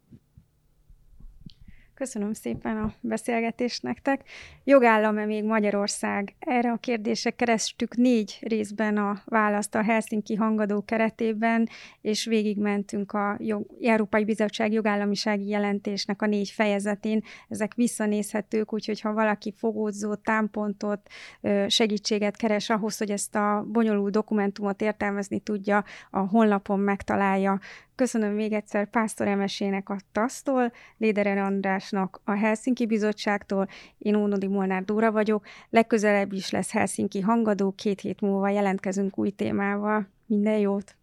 Köszönöm szépen a beszélgetést nektek. Jogállam-e még Magyarország? Erre a kérdésre kerestük négy részben a választ a Helsinki hangadó keretében, és végigmentünk a jog, Európai Bizottság jogállamisági jelentésnek a négy fejezetén. Ezek visszanézhetők, úgyhogy ha valaki fogódzó támpontot, segítséget keres ahhoz, hogy ezt a bonyolult dokumentumot értelmezni tudja, a honlapon megtalálja. Köszönöm még egyszer Pásztor Emesének a TASZ-tól, Léderer Andrásnak a Helsinki Bizottságtól, én Ónodi Molnár Dóra vagyok, legközelebb is lesz Helsinki hangadó, két hét múlva jelentkezünk új témával. Minden jót!